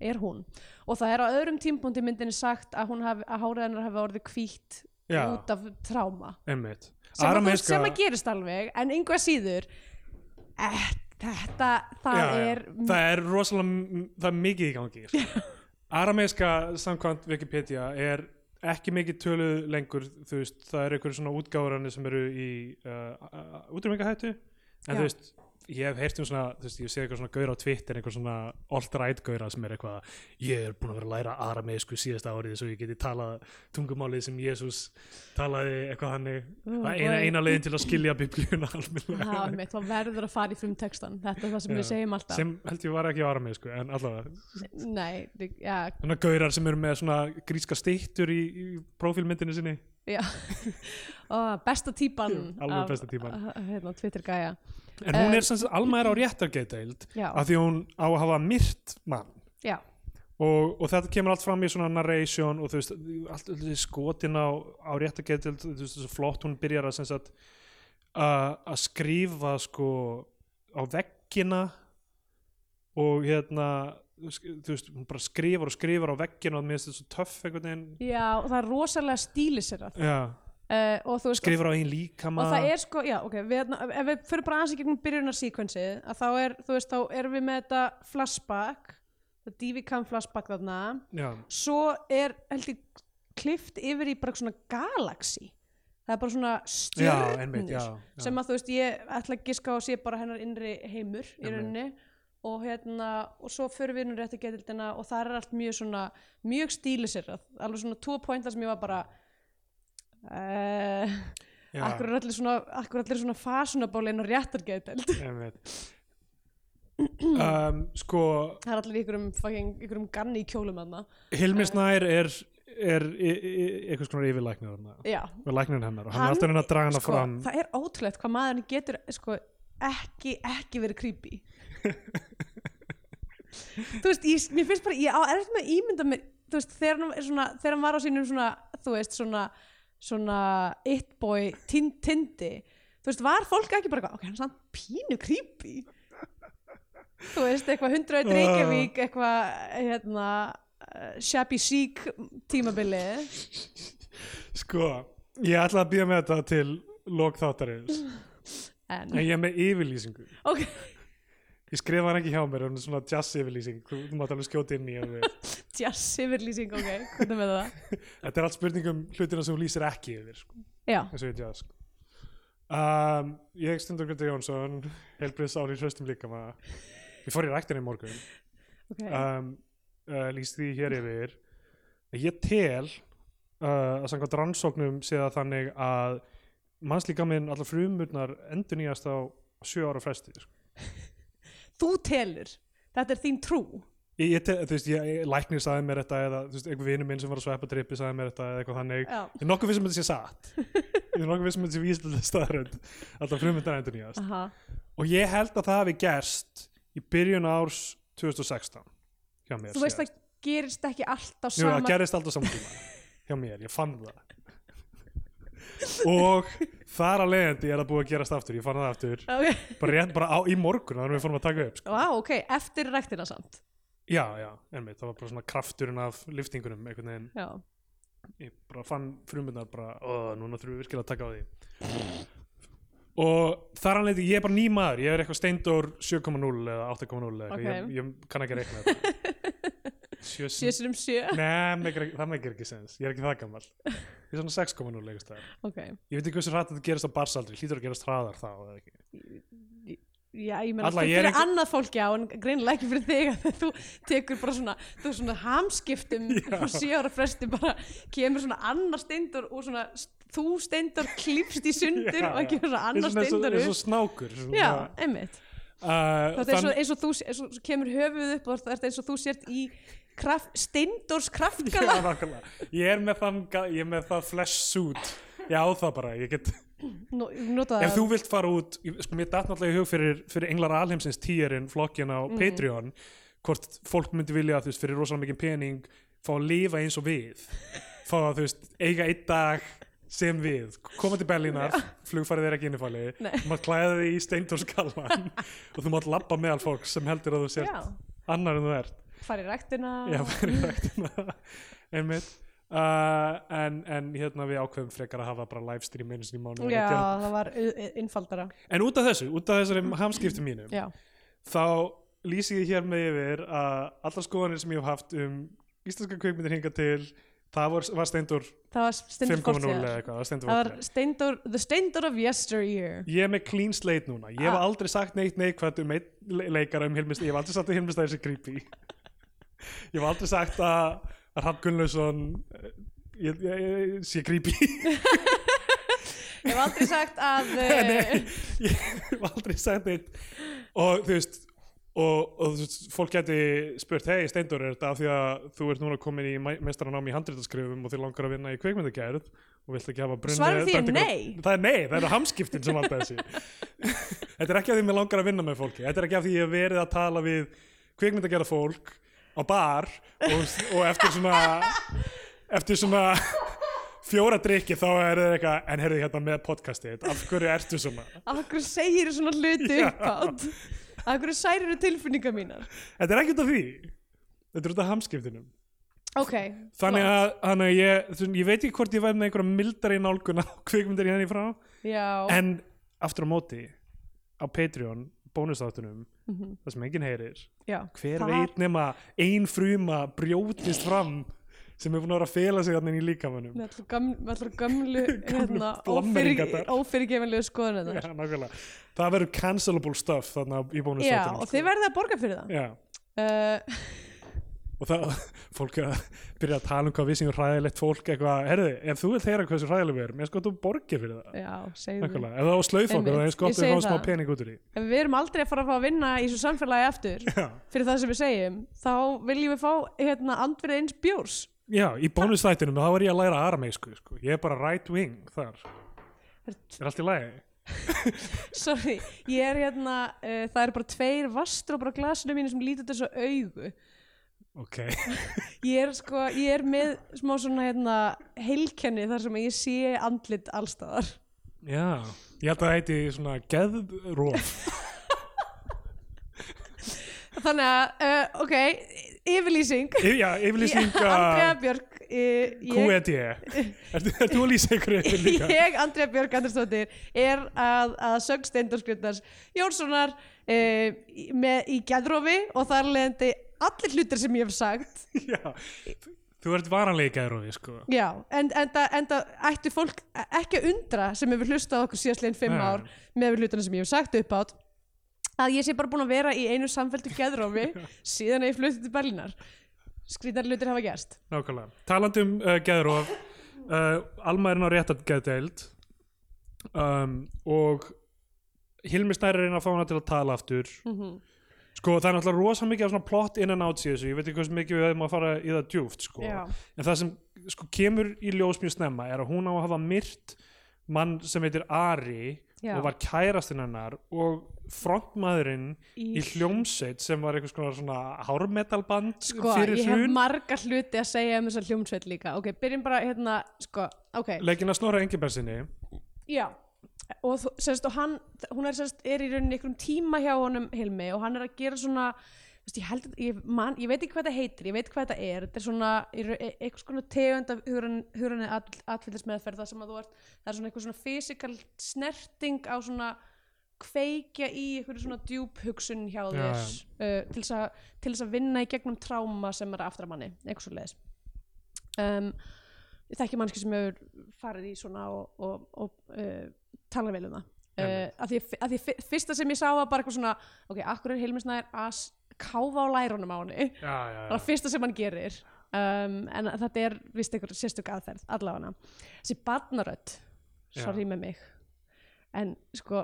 er hún og það er á öðrum tímpúndi myndinni sagt að hún hafi, að hárið hennar hafi orðið hvítt Já. út af tráma sem, Arameiska sem að gerist alveg en einhvað síður eh, þetta, það já, já. er það er rosalega það er mikið í gangi sko. <laughs> arameiska samkvæmt Wikipedia er ekki mikið töluð lengur þú veist, það eru einhverju svona útgáðuranir sem eru í uh, útrýmingahættu en Já. þú veist, ég hef heyrt um svona þú veist, ég sé eitthvað svona gaur á Twitter eitthvað svona alt-right gaura sem er eitthvað ég er búin að vera að læra arameisku síðasta árið svo ég geti talað tungumálið sem Jésús talaði eitthvað hannig Ó, það er eina, eina leiðin til að skilja biblíuna <laughs> almennilega. Það mitt, þá verður að fara í frumtekstan þetta er það sem Já. við segjum alltaf. Sem held ég var ekki á arameisku en allavega. Nei, já, Þannig að gaurar sem eru með svona gríska steittur í, í prófílmyndinu sinni. Já, <laughs> alveg besta típan. af, hérna, Twitter gæja En hún Eh, er sem sagt alma er á réttargeiteild af því hún á að hafa myrt mann. Já, og, og þetta kemur allt fram í svona narration og þú veist, allt skotin á, á réttargeiteild, þú veist, þessu flott hún byrjar að að að skrifa sko á veggina og hérna þú veist, hún bara skrifar og skrifar á veggina og mér finnst þetta svo töff veginn. Já, og það er rosalega stíliserað Já, uh, og veist skrifar á einn líkama. og það er sko, já, ok, við, hérna, ef við fyrir bara aðeins í gegnum byrjunar síkvensið, að þá er, þú veist, þá erum við með þetta flashback DV-cam flashback þarna. Já, svo er held ég klift yfir í bara svona galaxy. Það er bara svona já. sem að þú veist ég ætla að giska að sé bara hennar innri heimur í rauninni. Og hérna og svo fyrir við nú rétt að getildina og það er allt mjög svona mjög stílisirrað. Alveg svona tvo pointar sem ég var bara uh, akkur er allir svona akkur er allir svona fashionable inn á réttar getild einmitt. Um, sko það er allir í ykkurum, fucking, ykkurum ganni í kjólum aðna Hilmi Snær er, er e- e- einhvers konar yfirlæknir og læknin hennar og hann, er alltaf reyna að draga hana sko, fram. það er ótrúlegt hvað maðurinn getur sko, ekki, ekki verið creepy. <laughs> Þú veist, ég, mér finnst bara ég á erfitt með að ímynda mér veist, þegar hann, er svona, þegar hann var á sínum svona, þú veist, svona svona it boy tin, tindi, þú veist, var fólk ekki bara, ok, hann er samt pínu creepy. Þú veist, eitthvað hundraði Reykjavík, eitthvað hérna, uh, shabby chic tímabilið sko, ég ætla að býja með þetta til lok þáttarins en, en ég er með yfirlýsingu. Ok, ég skrifa hann ekki hjá mér, hann er svona jazz yfirlýsing. Þú þú mátt alveg skjóta inn í vilt. <laughs> jazz yfirlýsing, ok, hvernig með það? <laughs> Þetta er allt spurningum hlutina sem þú lýsir ekki yfir sko, já, og ég jazz sko. um, ég stundur Greta Jónsson helbriðs ári hraustum líka maður ég fór í ræktinni í morgun. Ok. Um, uh, lýst því hér yfir. Ég tel uh, að samkvæmt rannsóknum sé það þannig að mannslíka minn allar frumurnar endur nýjast á sjö ára fresti sko. þú telur, þetta er þín trú ég, ég, þú veist, ég, læknir sagði mér þetta eða þú veist, einhver vinur minn sem var að sveppa trippi sagði mér þetta eða eitthvað þannig. Ég er nokkuð vissum að þetta sé satt. Ég er nokkuð vissum að þetta sé víslega staðrönd allar frumurnar endur nýjast aha. Og ég held að það hafi gerst í byrjun árs 2016 hjá mér þú veist það gerist ekki alltaf Jú, sama það gerist alltaf samtíma hjá mér, ég fann það. Og þar að leiðandi er það búið að gerast aftur. Ég fann það aftur, ok, bara rétt bara á, í morgun þannig að við fórum að taka upp sko. Vá, ok, eftir ræktina samt já, já, einmitt, það var bara svona krafturinn af liftingunum einhvern veginn, já, ég bara fann frumundar bara, ó, núna þurfum við virkilega að taka á því. Og þar að leiðandi, ég er bara ný maður ég er eitthvað steindor 7.0 eða 8.0 eða eitthvað, Ok. ég, ég kann ekki reikna þetta <laughs> Sjö- sjösur um sjö. Nei, það meikir ekki sens, ég er ekki það gammal Ég er svona 6,0 leikast það ok, Ég veit ekki hversu hrætt þetta gerist á barsaldri, hlýtur að gerast hraðar þá eða ekki já, ég meina ég er einhver- annað fólk já, en greinilega ekki fyrir þig <laughs> að þú tekur bara svona, þú er svona hamskiptum Já. og sjö ára fresti bara kemur svona annar steindur og svona þú steindur klipst í sundur Já, og ekki svona annar steindur eins og upp. snákur svona, já, einmitt. Uh, það er eins og, þú eins og kemur höfuð upp og það er eins og þú sért í kraft, steindors Já, kraftgala. nákvæmlega. Ég er með ga- Ég er með það flesh suit. Ég á það bara, ég get Nú, nota Ef þú vilt fara út, sko mér datt náttúrulega í hug fyrir, fyrir Englar Alheimsins tíjarinn flokkin á Mhm. Patreon hvort fólk myndi vilja, þú veist, fyrir rosalega mikið pening fá að lifa eins og við. Fá að, þú veist, eiga einn dag sem við, koma til Berlínar flugfarið er ekki innifalli mátt klæða þig í steindórskallan <laughs> og þú mátt labba meðal fólk sem heldur að þú sért já, annar en þú ert. Fara í ræktina. Já, fyrir ræktina. <laughs> Einmitt uh, en, en hérna við ákveðum frekar að hafa bara livestream einu sinni í mánuði já, það var innfaldara En út af þessu, út af þessari hamskiptum mínum já, þá lýsi ég hér með yfir að allar skoðanir sem ég hef haft um íslenska kveikmyndir hinga til það var, var steindur það var stendur 5.0 eða eitthvað, það var steindur the steindur of yesteryear. Ég er með clean slate núna, ég hef Ah. aldrei sagt neitt neikvæmt um leikara um Hilmist, ég hef aldrei sagt að Hilmist er creepy. <laughs> Ég hef aldrei sagt að, Rapp Gunnlausson eh, ég, ég, ég, sé creepy. <laughs> Ég hef aldrei sagt að <laughs> Nei, uh, <laughs> ég hef aldrei sagt neitt. Og þú veist og, og þú veist, fólk geti spurt hei Steindur, er þetta af því að þú ert núna komin í mestaranám í handritaskrifum og þið langar að vinna í kveikmyndagerð og vilt ekki hafa brunni Svarið því er nei. það er nei, það eru hamskiptin sem alltaf þessi þetta er ekki af því að mér langar að vinna með fólki. Þetta er ekki af því að ég hef verið að tala við kveikmyndagerða fólk á bar og, og eftir svona eftir svona fjóra drikki þá er það eitthvað en heyrðu hérna með podcastið, af hverju ertu svona? Af hverju segir svona hluti Já. uppátt af hverju særir tilfinningar mínar? Þetta er ekkert af því. Þetta er út af hamskiptinum. Ok, Þannig að, þannig að ég, þú- ég veit ekki hvort ég væri með einhverja mildari nálgun á <laughs> kvikmyndir í henni frá. Já, En aftur á móti á Patreon, bónusþáttunum það sem enginn heyrir. Já, hver Það- veit nema ein fruma brjótist fram sem er búin að vera að fela sig þannig í líkamannum með allur <laughs> gömlu hérna, ófyrirgefinlegu Já, nákvæmlega. það verður cancelable stuff þarna í bónus já, og þið verðið að borga fyrir það. Já, uh, <laughs> og það, <laughs> fólk er að byrja að tala um hvað við sem er hræðilegt fólk eitthvað, herði, ef þú vilt heyra hversu hræðileg við erum, ég sko að þú borgir fyrir það. Já, segðu Nákvæmlega, ef það á slaufa okkur, Einmitt, það er eins gott ég að við fáum smá pening út úr því. Ef við erum aldrei að fara að fá að vinna í þessu samfélagi aftur <laughs> Já, fyrir það sem við segjum þá viljum við fá hérna andverið eins bjórs. Já í bónusþættinum þá er ég að læra arameisku, sko. ég er bara right wing þar, er allt í lagi? <laughs> Sorry, ég er hérna uh, það eru bara tveir vastrópar á glasinu mínu sem lítur þessu augu Ok, <laughs> ég er sko, ég er með smá svona hérna heilkenni þar sem ég sé andlit allstaðar já ég held að það heiti svona geðróf <laughs> þannig að, uh, ok yfirlýsing. Já, yfirlýsing Andrea Björk uh, ég, QED Ertu er þú að lýsa ykkur <laughs> yfir líka? ég, Andrea Björk Andersdóttir er að, að sög Steindórskriptars Jónssonar uh, með, í gæðrófi og þar leðandi allir hlutir sem ég hef sagt. <laughs> Já, þú ert varanlega í geðrófi sko. Já, en, en, það, en það ættu fólk ekki að undra sem hefur hlustað okkur síðastlegin fimm Nei. ár með hlutina sem ég hef sagt upp átt að ég sé bara búin að vera í einu samfelldu gæðrófi <laughs> síðan að ég flutti til Berlínar. Skrýtar hlutir hafa gerst. Nákvæmlega, talandi um uh, geðróf uh, Alma er inn á réttat geðdeild um, og Hilmi Snæri inn að fá hana til að tala aftur. Mm sko það er náttúrulega rosa mikið af svona plot in and out í þessu, ég veit ekki hversu mikið við hefum að fara í það djúft sko. Já. en það sem sko kemur í ljós mjög snemma er að hún á að hafa myrt mann sem heitir Ari Já. og var kærastinn hennar og frontmaðurinn Í- í, hljómsveit sem var eitthvað svona, svona hármetalband Sko, fyrir ég hef hrun. marga hluti að segja um þessa hljómsveit líka. Ok, byrjum bara hérna, sko, ok. Leikinn að Snorra Engibersinni Já, og, sérst, og hann, hún er, sérst, er í rauninni einhverjum tíma hjá honum Hilmi og hann er að gera svona ég, held, ég, man, ég veit ekki hvað það heitir, ég veit hvað þetta er. Þetta er svona e- eitthvað svona tegund af hugranni atfyllismeðferð það sem að þú ert, það er svona eitthvað svona fysikal snerting á svona kveikja í eitthvað svona djúp hugsun hjá Já, þér uh, til, þess að, til þess að vinna í gegnum tráma sem er aftur að manni, eitthvað svo leiðis um, ég þekki mannski sem hefur farið í svona og, og, og uh, tala vel um það. Uh, að, því, að því fyrsta sem ég sá var bara eitthvað svona ok, akkur er Hilmisnæður að káfa á lærunum á henni? Það er það fyrsta sem hann gerir. Um, en þetta er vist einhver sérstök aðferð allavega. Þessi barnarödd sorry með mig en sko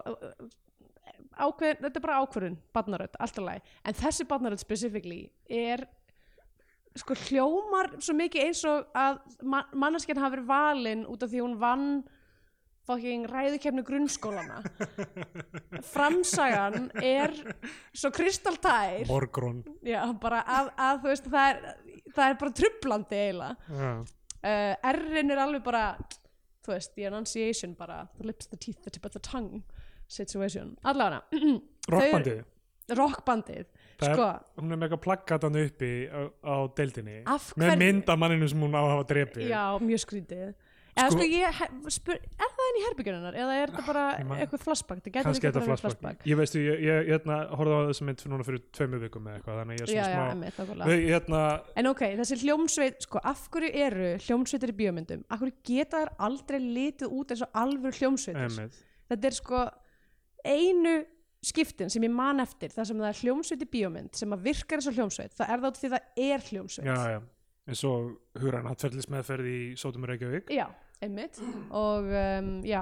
ákveðin, þetta er bara ákveðin barnarödd, alltaf læg en þessi barnarödd specifically er sko hljómar svo mikið eins og að ma manneskjan hafi verið valin út af því hún vann fucking ræðukefni grunnskólana framsagan er svo kristaltær. Bara að, að þú veist það er, það er bara trublandi eiginlega. Já, uh, R-in er alveg bara þú veist, the enunciation bara the lips, the teeth, the tip of the tongue situation, allavega. <clears throat> Rockbandið? Rockbandið sko, hún er með eitthvað plaggatan uppi á, á deildinni. Með hverju- mynd af manninu sem hún á að hafa drepið. Já, mjög skrítið eða Sko- sko ég spyr, er það enn í herbyggjunarnar eða er það bara Ég man- eitthvað flashback? Það getur þetta bara verið flashback. ég veistu, ég, ég, ég hérna, horfði á þessa mynd núna fyrir tveimu vikum eða eitthvað þannig að ég er já, svona já, smá emmitt, nákvæmlega. Við, hérna, En ok, þessi hljómsveit, sko, af hverju eru hljómsveitir í bíómyndum? Af hverju geta þær aldrei litið út eins og alvöru hljómsveitir? einmitt, Þetta er sko einu skiptin sem ég man eftir, það sem það er hljómsveit í bíómynd sem að virkar eins og hljómsveit, það er það því það er hljómsveit. já, já eins og hugræn hattferðlis meðferð í Sótum Reykjavík Já, einmitt. Og um, já,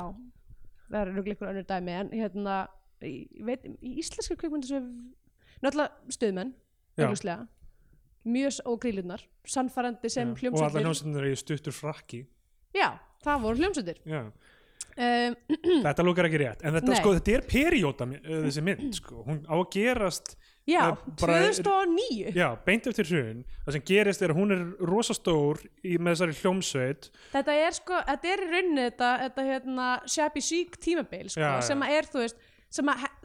það er rúglega ykkur önnur dæmi, en hérna, ég veit, í íslenska kvikmyndu sem náttúrulega stuðmenn, mjög, og grílunar, sannfærandi sem Já, og hljómsveitir. allar hljómsveitin er í stuttur frakki Já, það voru hljómsveitir. já. Um, <clears throat> þetta lúkar ekki rétt en þetta, sko, þetta er perióta þessi mynd sko. hún á að gerast já, Eh, bara- 2009. já, beint eftir hrun. Það sem gerist er að hún er rosastór í, með þessari hljómsveit. Þetta er sko, þetta er í rauninni þetta, þetta hérna shabby chic tímabil sko, Já, sem að er, þú veist,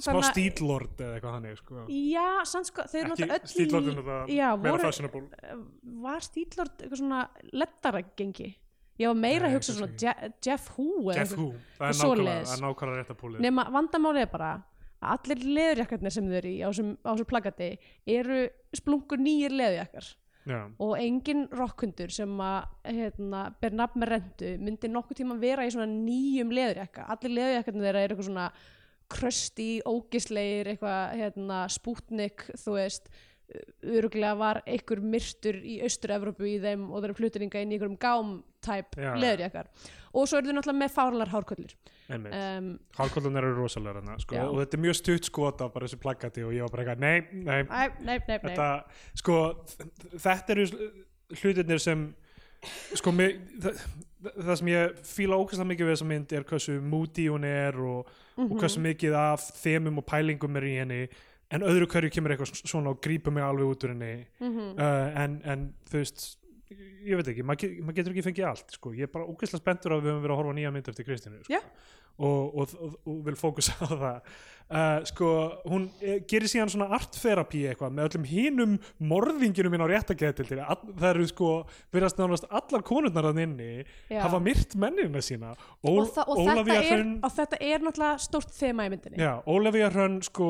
smá stíllord eða eitthvað hannig sko. Já, sann sko, þeir eru náttúrulega öll stíllord það Já, meira fashionable. Var stílord eitthvað svona lettara gengi? Ég var meira að hugsa svona Jeff eða Jeff. Who, það er nákvæmlega, er rétt að púlið. Nema vandamálið er bara allir leðurjakkarnir sem þau eru í á þessum plagati eru splungur nýjir leðurjakkar. Já, og engin rockhundur sem að hérna, ber nafn með rendu myndi nokkuð tíma vera í svona nýjum leðurjakka. Allir leðurjakkarnir þeirra eru eitthvað svona krösti, ógisleir eitthvað hérna, spútnik þú veist öruglega var einhver myrtur í Austur-Evrópu í þeim og þeir eru flutninga inn í einhverjum gám-tæp leðurjakkar og svo eru þau náttúrulega með fárlar hárkollir. Einmitt. Um, Hálkóllunar eru rosalega hana, sko, og þetta er mjög stutt skot af bara þessu plaggati og ég var bara eitthvað, nei, nei, Nei, nei, þetta, sko, þetta eru hlutirnir sem, sko, mig, það, það sem ég fíla ókvæmstlega mikið við þessa mynd er hversu moody hún er og, Mhm. og hversu mikið af þemum og pælingum er í henni, en öðru hverju kemur eitthvað svona og grípur mig alveg út úr henni, Mhm. uh, en, en þú veist, ég veit ekki, maður mað getur ekki fengið allt, sko, ég er bara ókvæmstlega spenntur að við höfum verið að horfa á nýja mynd eftir Kristínu, sko. Já. og, og, og, og vil fókusa á það. Uh, sko, hún eh, gerir síðan svona arttherapy eitthvað með öllum hinum morðinginum inn á réttageðtildir það eru sko, verðast nánast allar konurnar að inni Já. hafa myrt mennina sína. Ól, og, þetta er, þetta er náttúrulega stórt þema í myndinni. Hrönn sko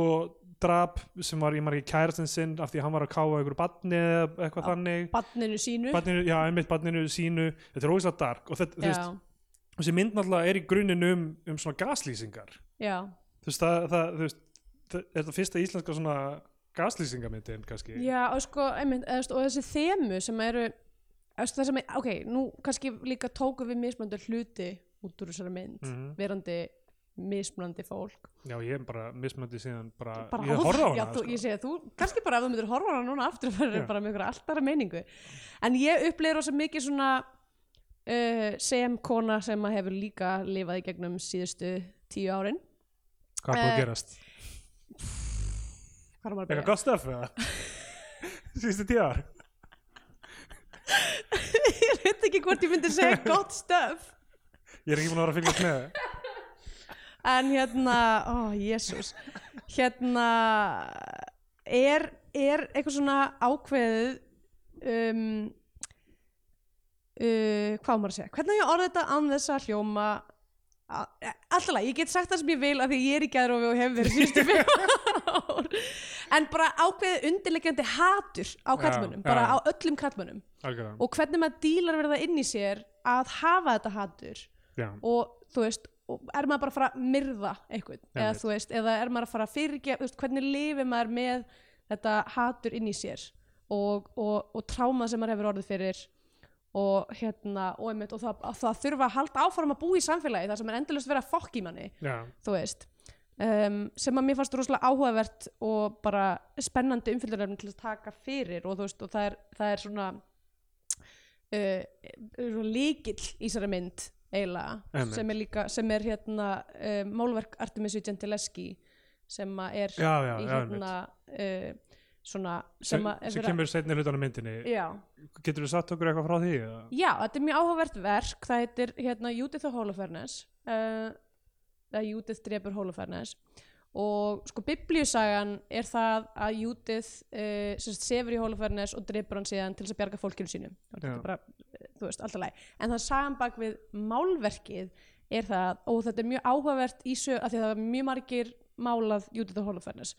drap sem var í margi kærastinn sinn af því að hann var að káfa ykkur badni eða eitthvað þannig. Badninu sínu. Badninu, já, einmitt badninu sínu. Þetta er ógeðslega dark og þetta, þú veist, þessi mynd náttúrulega er í grunninn um, um svona gaslýsingar. Já, þú veist, það, það, þú veist það er það fyrsta íslenska svona gaslýsingamyndin kannski? Já og sko einmitt, og þessi þemu sem eru það sem er, ok, nú kannski líka tókum við mismunandi hluti út úr þessari mynd Mhm. verandi mismunandi fólk. Já, ég er bara mismöndi síðan bara, bara ég horfa á hana já, þú, sko. ég segi, þú, kannski bara ef þú myndir horfa á hana núna aftur fyrir Já. bara ykkur alltaf meiningu. En ég upplýður rosa mikið svona uh, sem kona sem að hefur líka lifað í gegnum síðustu tíu árin. Hvað er Eh, að gerast? hvað er maður að eitthvað byrja? gott stöf eða? <laughs> Síðustu tíu ár? <laughs> Ég veit ekki hvort ég myndi segja gott stöf. Ég er ekki búin að vera að fylgjast með en hérna, ó jésús hérna er, er eitthvað svona ákveðið um, uh, hvað maður að segja? Hvernig ég orða þetta án þess að hljóma alltaf, ég get sagt það sem ég vil af því ég er í gæðrófi og hef verið síðustu ár. En bara ákveðið undirleikjandi hatur á kallmönnum, bara á öllum kallmönnum og hvernig maður dílar verða inn í sér að hafa þetta hatur já, og þú veist er maður bara að fara að myrða einhvern eða þú veist, eða er maður að fara að fyrirgefa þú veist, hvernig lifir maður með þetta hatur inn í sér og, og, og tráma sem maður hefur orðið fyrir og hérna og, einmitt, og það, að það þurfa að halda áfram að búa í samfélagi þar sem er endurlust verið að fokk í manni já, þú veist um, sem að mér fannst rosalega áhugavert og bara spennandi umfyllunarefni til að taka fyrir og þú veist og það er, það er svona uh, líkill í þessari mynd eiginlega sem er líka sem er hérna uh, málverk Artemisi Gentileschi sem að er já, já, í hérna uh, svona sem, sem, að sem að- kemur setni hlutan á myndinni. Já, getur þú satt okkur eitthvað frá því eða? Já, þetta er mjög áhugavert verk. Það heitir hérna Judith og Holofernes uh, Judith drepur Holofernes og sko biblíusagan er það að Judith uh, sefur í Holofernes og drepur hann síðan til þess að bjarga fólkinu sínu. Er bara, þú veist, alltaf læg en það sagan bak við málverkið er það, og þetta er mjög áhugavert í sög, af því að það er mjög margir málað Judith og Holofernes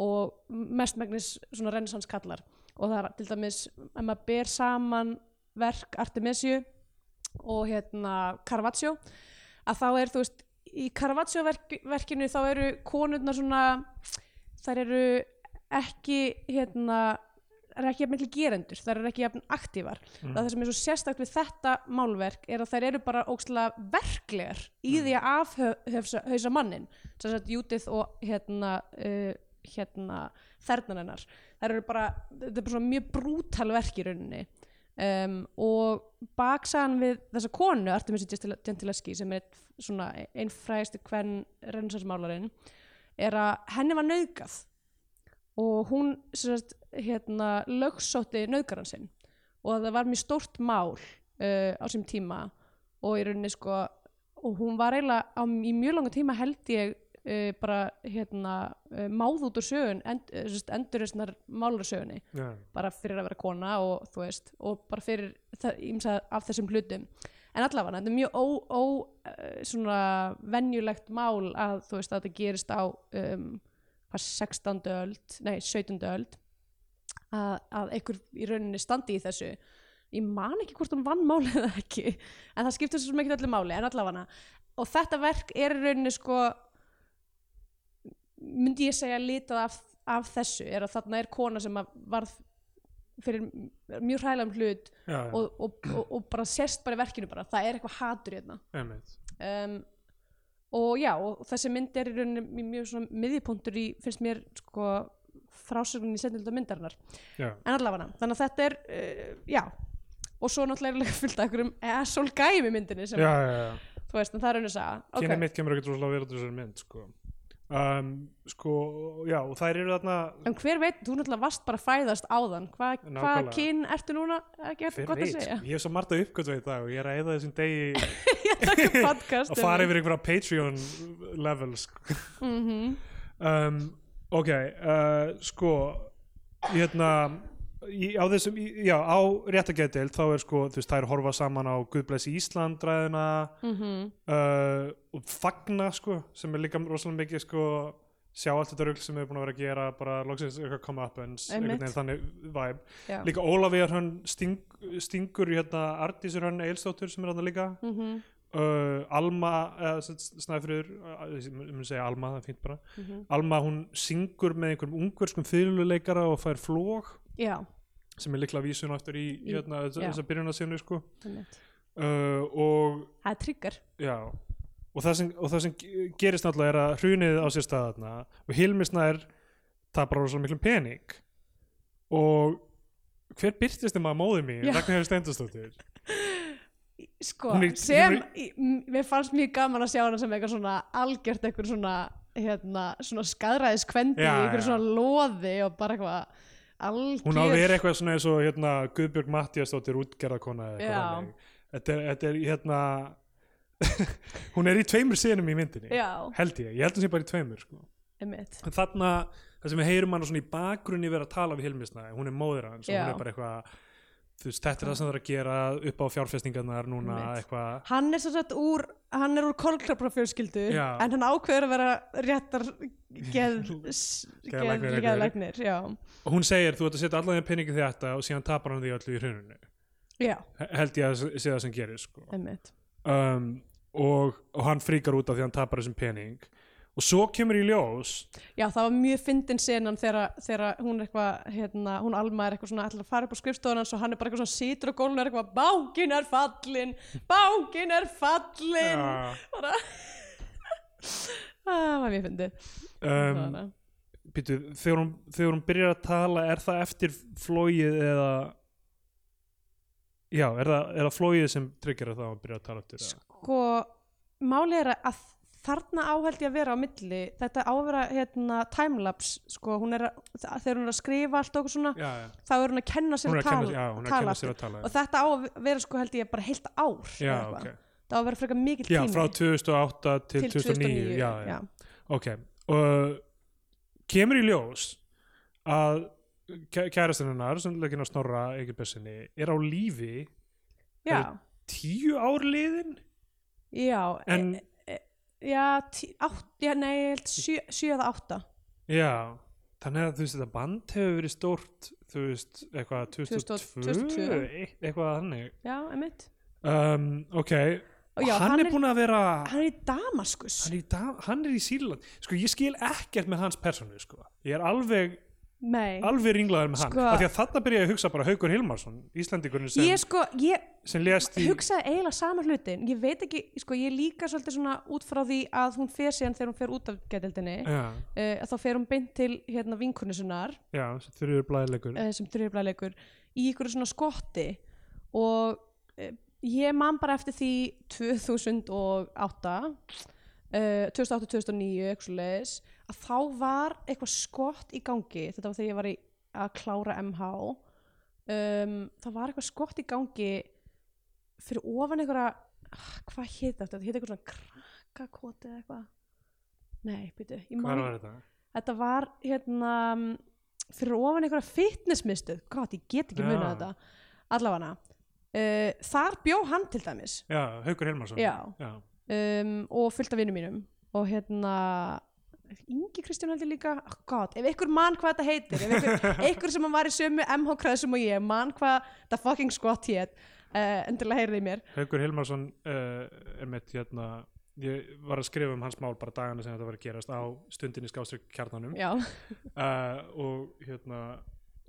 og mestmægnis svona rennsans kallar. Og það er til dæmis ef maður ber saman verk Artemisiu og hérna Caravaggio að þá er þú veist í Caravaggio verk, verkinu þá eru konurnar svona þær eru ekki hérna það eru ekki jafn miklu gerendur, þær eru ekki jafn aktívar Mm. það sem er svo sérstakt við þetta málverk er að þær eru bara ókslega verklegar í því að afhauðsa mannin sem sagt Judith og hérna uh, hérna þernan hennar. Þær eru bara, þetta er bara svona mjög brútal verk í rauninni. Um, og baksagan við þessa konu Artemisi Gentileschi sem er svona einn frægasti hvern rennsasmálarinn er að henni var nauðgað. Og hún sem sagt, hérna, lögsótti nauðgaran sinn og það var mjög stórt mál uh, á sem tíma og í rauninni sko og hún var eiginlega á, í mjög langa tíma held ég uh, bara hérna uh, máð út úr sögun end, uh, enduristnar málarsögunni já, bara fyrir að vera kona og þú veist og bara fyrir það, ímsa af þessum hlutum en allavega, þetta er mjög ó, ó uh, svona venjulegt mál að þú veist að þetta gerist á um, hvað 16. öld, nei 17. öld að, að einhver í rauninni standi í þessu. Ég man ekki hvort hún vann málið eða ekki en það skiptir svo mikið öllu máli en allavega. Og þetta verk er í rauninni sko myndi ég segja litað af, af þessu er að þarna er kona sem að varð fyrir mjög hræðlegum hlut já, já, og, og, og, og bara sérst bara í verkinu bara, það er eitthvað hatur hérna. Einmitt. Um, og já, og þessi mynd er í rauninni mjög- svona miðjupunktur í, finnst mér sko frásögnin í setnilda myndarinnar já, en allavega, þannig að þetta er uh, já, og svo náttúrulega er fullt af einhverjum asshole gæmi myndinni sem, já, já, já. þú veist, en það er raun að saga kynni mitt kemur ekkert rosalega verið þessari mynd sko. Um, sko, já, og þær eru þarna en hver veit, þú náttúrulega varst bara fæðast áðan, Hva, hvað Nákvæmlega. kyn ertu núna, ekki eftir hver gott að veit, segja ég hef svo margt að uppgötu dag og ég er að eða þessum degi <laughs> að <laughs> fara yfir einhverja Patreon levels sko. mm -hmm. um, ok uh, sko hérna í, á þessum, í, já, á réttagetild þá er sko, þú veist, þær horfa saman á Guðblessi Ísland ræðina Mhm. uh, og fagna sko, sem er líka rosalega mikið sko sjá allt þetta rugl sem við erum búin að vera að gera bara loksins eitthvað come up en Einmitt. þannig vibe já. líka Ólafíðar hann sting, stingur hérna Artísur hann Eilstóttur sem er hann líka Mm uh, Alma eða Snæfriður uh, ég mun segja Alma, það er fínt bara Mhm. Alma hún syngur með einhverjum ungverskum fyrirluleikara og fær flóg já, sem er líkla vísun aftur í, í Í- hérna, já. þess að byrjunarsinnu sko. einmitt. uh, og það er trigger já og það sem, og það sem ge- gerist náttúrulega er að hrunið á sér staðarna og Hilmisnær tapar á svo miklum pening og hver byrtist þeim að móði Já. Ragnar Hefur Steindastóttir <laughs> sko, Hún er- sem hún m- mér fannst mjög gaman að sjá hana sem eitthvað svona algjört eitthvað svona hérna, svona skadræðiskvendi eitthvað svona loði og bara eitthvað algjör hún á að vera eitthvað svona eins og hérna, Guðbjörg Mattiastóttir útgerðarkona þannig. þetta er, þetta er hérna <laughs> hún er í tveimur senum í myndinni já, held ég, ég held að hún sé bara í tveimur sko. en þarna, það sem við heyrum hann svona í bakgrunni vera að tala við Hilmisna hún er móðir hans og hún er bara eitthvað veist, þetta er það sem það er að gera upp á fjárfestingarnar núna eitthvað. Hann er svo sett úr hann er úr Já. en hann ákveður að vera réttar geð, <laughs> Geðlæknir, geð, og hún segir, þú ert að setja allan því peningi þetta og síðan tapar hann því öllu í hruninu. Já, held ég að sé það sem gerir sko. um, og, og hann fríkar út af því að hann tapar þessum pening og svo kemur í ljós Já, það var mjög fyndin senan þegar, hún er eitthvað, hérna, hún Alma er eitthvað svona ætlar að fara upp á skrifstofan hans og hann er bara eitthvað svona situr á gólun og er eitthvað, bákin er fallin bákin er fallin Ja. bara <laughs> það var mjög fyndið. Um, býtu, þegar, hún, þegar hún byrjar að tala er það eftir flóið eða já, er það, er það flóið sem tryggir að það að byrja að tala eftir sko, málið er að þarna áhældi að vera á milli. Þetta á að vera hérna, timelapse sko, hún er að, þegar hún er að skrifa allt okkur svona, já, já, þá er hún að kenna sér að að kenna, já, kenna sér að tala og þetta á að vera sko held ég bara heilt ár já, eða eitthvað. ok. Það á að vera frekar mikill já, tími. frá 2008 til, 2009, já, já, ok. Og kemur í ljós að kærastinn hennar sem legginn á snorra Egil Bessinni er á lífi tíu ár liðin? Já, En- e, já, tí, átt, já nei, sjö, sjö eða átta. Já, þannig að þú veist þetta band hefur verið stórt þú veist, eitthvað 2002, 2002. eitt- eitthvað þannig. Já, emitt um, ok, og já, hann, er búinn að vera hann er í Damaskus. Hann er, í, Da- hann er í Sýrland sko ég skil ekkert með hans personu sko. ég er alveg, nei, alveg ringlaður með hann. Sko- af því að þarna byrja ég að hugsa bara Haukur Hilmarsson Íslandingurinn sem, ég sko ég sem lést í hugsaði eiginlega sama hlutin ég veit ekki, sko ég líka svolítið svona út frá því að hún fer síðan þegar hún fer út af getildinni já, uh, að þá fer hún beint til hérna vinkunnusunar já, sem þurfur blæðilegur. Uh, í ykkur svona skotti. Og uh, ég man bara eftir því 2008 uh, 2008-2009 eitthvað leiðis að þá var eitthvað skott í gangi þetta var þegar ég var í að klára MH um, það var eitthvað skott í gangi fyrir ofan einhverja ah, hvað hétt þetta, þetta hétt eitthvað svona krakkakoti eða eitthvað. Nei, byrju, ég hvað var þetta? þetta var hérna mm, fyrir ofan einhverja fitnessmistuð gott, ég get ekki Já. munað þetta. Allavega. Uh, þar bjó hann til dæmis. Já, Haukur Hilmarsson. Já. já. um, og fullt af vinnum mínum. Og hérna Ingi Kristján held ég líka oh God, ef ykkur mann hvað þetta heitir ef ykkur, ykkur <laughs> sem var í sömu MH kreðsum og ég mann hvað þetta fucking skott hétt uh, endilega heyrði í mér. Haukur Hilmarsson uh, er mitt hérna ég var að skrifa um hans mál bara dagana sem þetta var að gerast á stundinni skástrík kjarnanum. Uh, og hérna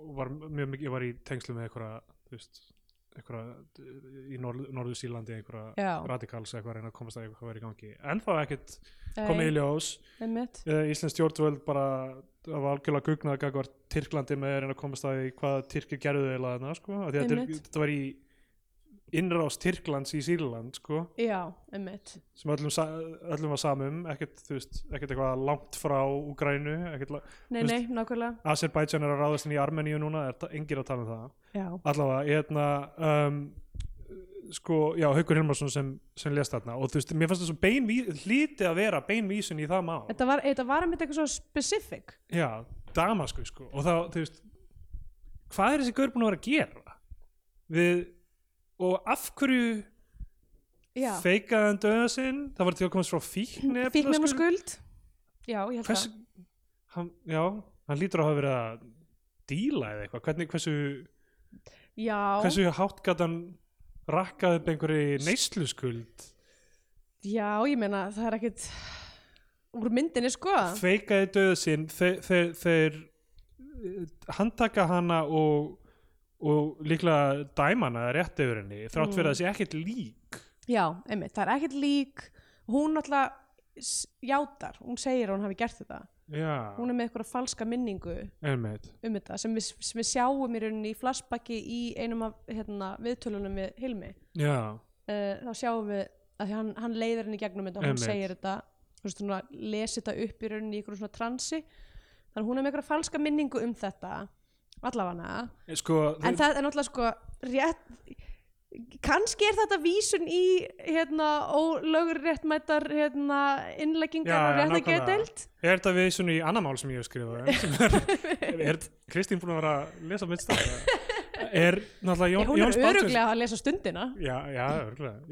var mjög mikið, ég var í tengslu með einhverja, þú veist einhverja í Norð, Norður Sýlandi einhverja radikals eitthvað að reyna að komast að eitthvað verið í gangi. En þá ekkert Nei, komið í ljós. Uh, Íslands stjórnvöld bara það var algjörlega gugnað að gagvar Tyrklandi með að reyna að komast að hvað Tyrkir gerðu eða þarna sko, þetta var í innrás Tyrklands í Sýrland sko, já, einmitt. sem öllum, öllum var samum ekkert, veist, ekkert eitthvað langt frá Úgrænu, nei, nei, nákvæmlega. Azerbaijan er að ráðast inn í Armeníu núna, er engir að tala um það. Já, allavega, ég hérna um, sko, já, Haukur Hilmarsson sem, sem lést þarna og þú veist, mér fannst það svo bein hlíti að vera beinvísun í það mál. Þetta var, þetta var einmitt eitthvað svo specific. Já, Damasku sko og þá, þú veist hvað er þessi gaur búin að vera að gera? Við, og af hverju já, feikaði hann döða sinn, það var til að komast frá fíknefna fíknum og skuld já, ég held hvers, hann, já, hann lítur að hafa verið að díla eða eitthvað, hvernig, hversu já, hversu hátt gat hann rakkað upp einhverju neysluskuld? Já, ég meina það er ekkit úr myndinni sko. Feikaði döðu sinn þeir, þeir, þeir eh, handtaka hana og, og líklega dæma hana rétt yfir henni þrátt fyrir Mm. að það sé ekkert lík. Já, einmitt, það er ekkit lík. Hún alltaf játar, hún segir að hún hafi gert þetta. Já, hún er með eitthvað falska minningu einmitt. um þetta sem við, sem við sjáum í rauninni í flashbacki í einum af hérna, viðtölunum við Hilmi. Já, uh, þá sjáum við að hann, hann leiðir henni gegnum þetta og hann Einmitt. segir þetta þú veist, svona, lesi þetta upp í rauninni í einhverjum svona transi. Þannig að hún er með eitthvað falska minningu um þetta allavega. Sko en það er náttúrulega sko rétt kannski er þetta vísun í hérna ólögréttmættar hérna innleggingar og já, réttageðdeild er þetta svona í annar mál sem ég hef skrifað <laughs> er, er Kristín búin að vera að lesa mitt stað er náttúrulega Jón, hún Jóns er Baldvins öruglega að lesa stundina. Já, já,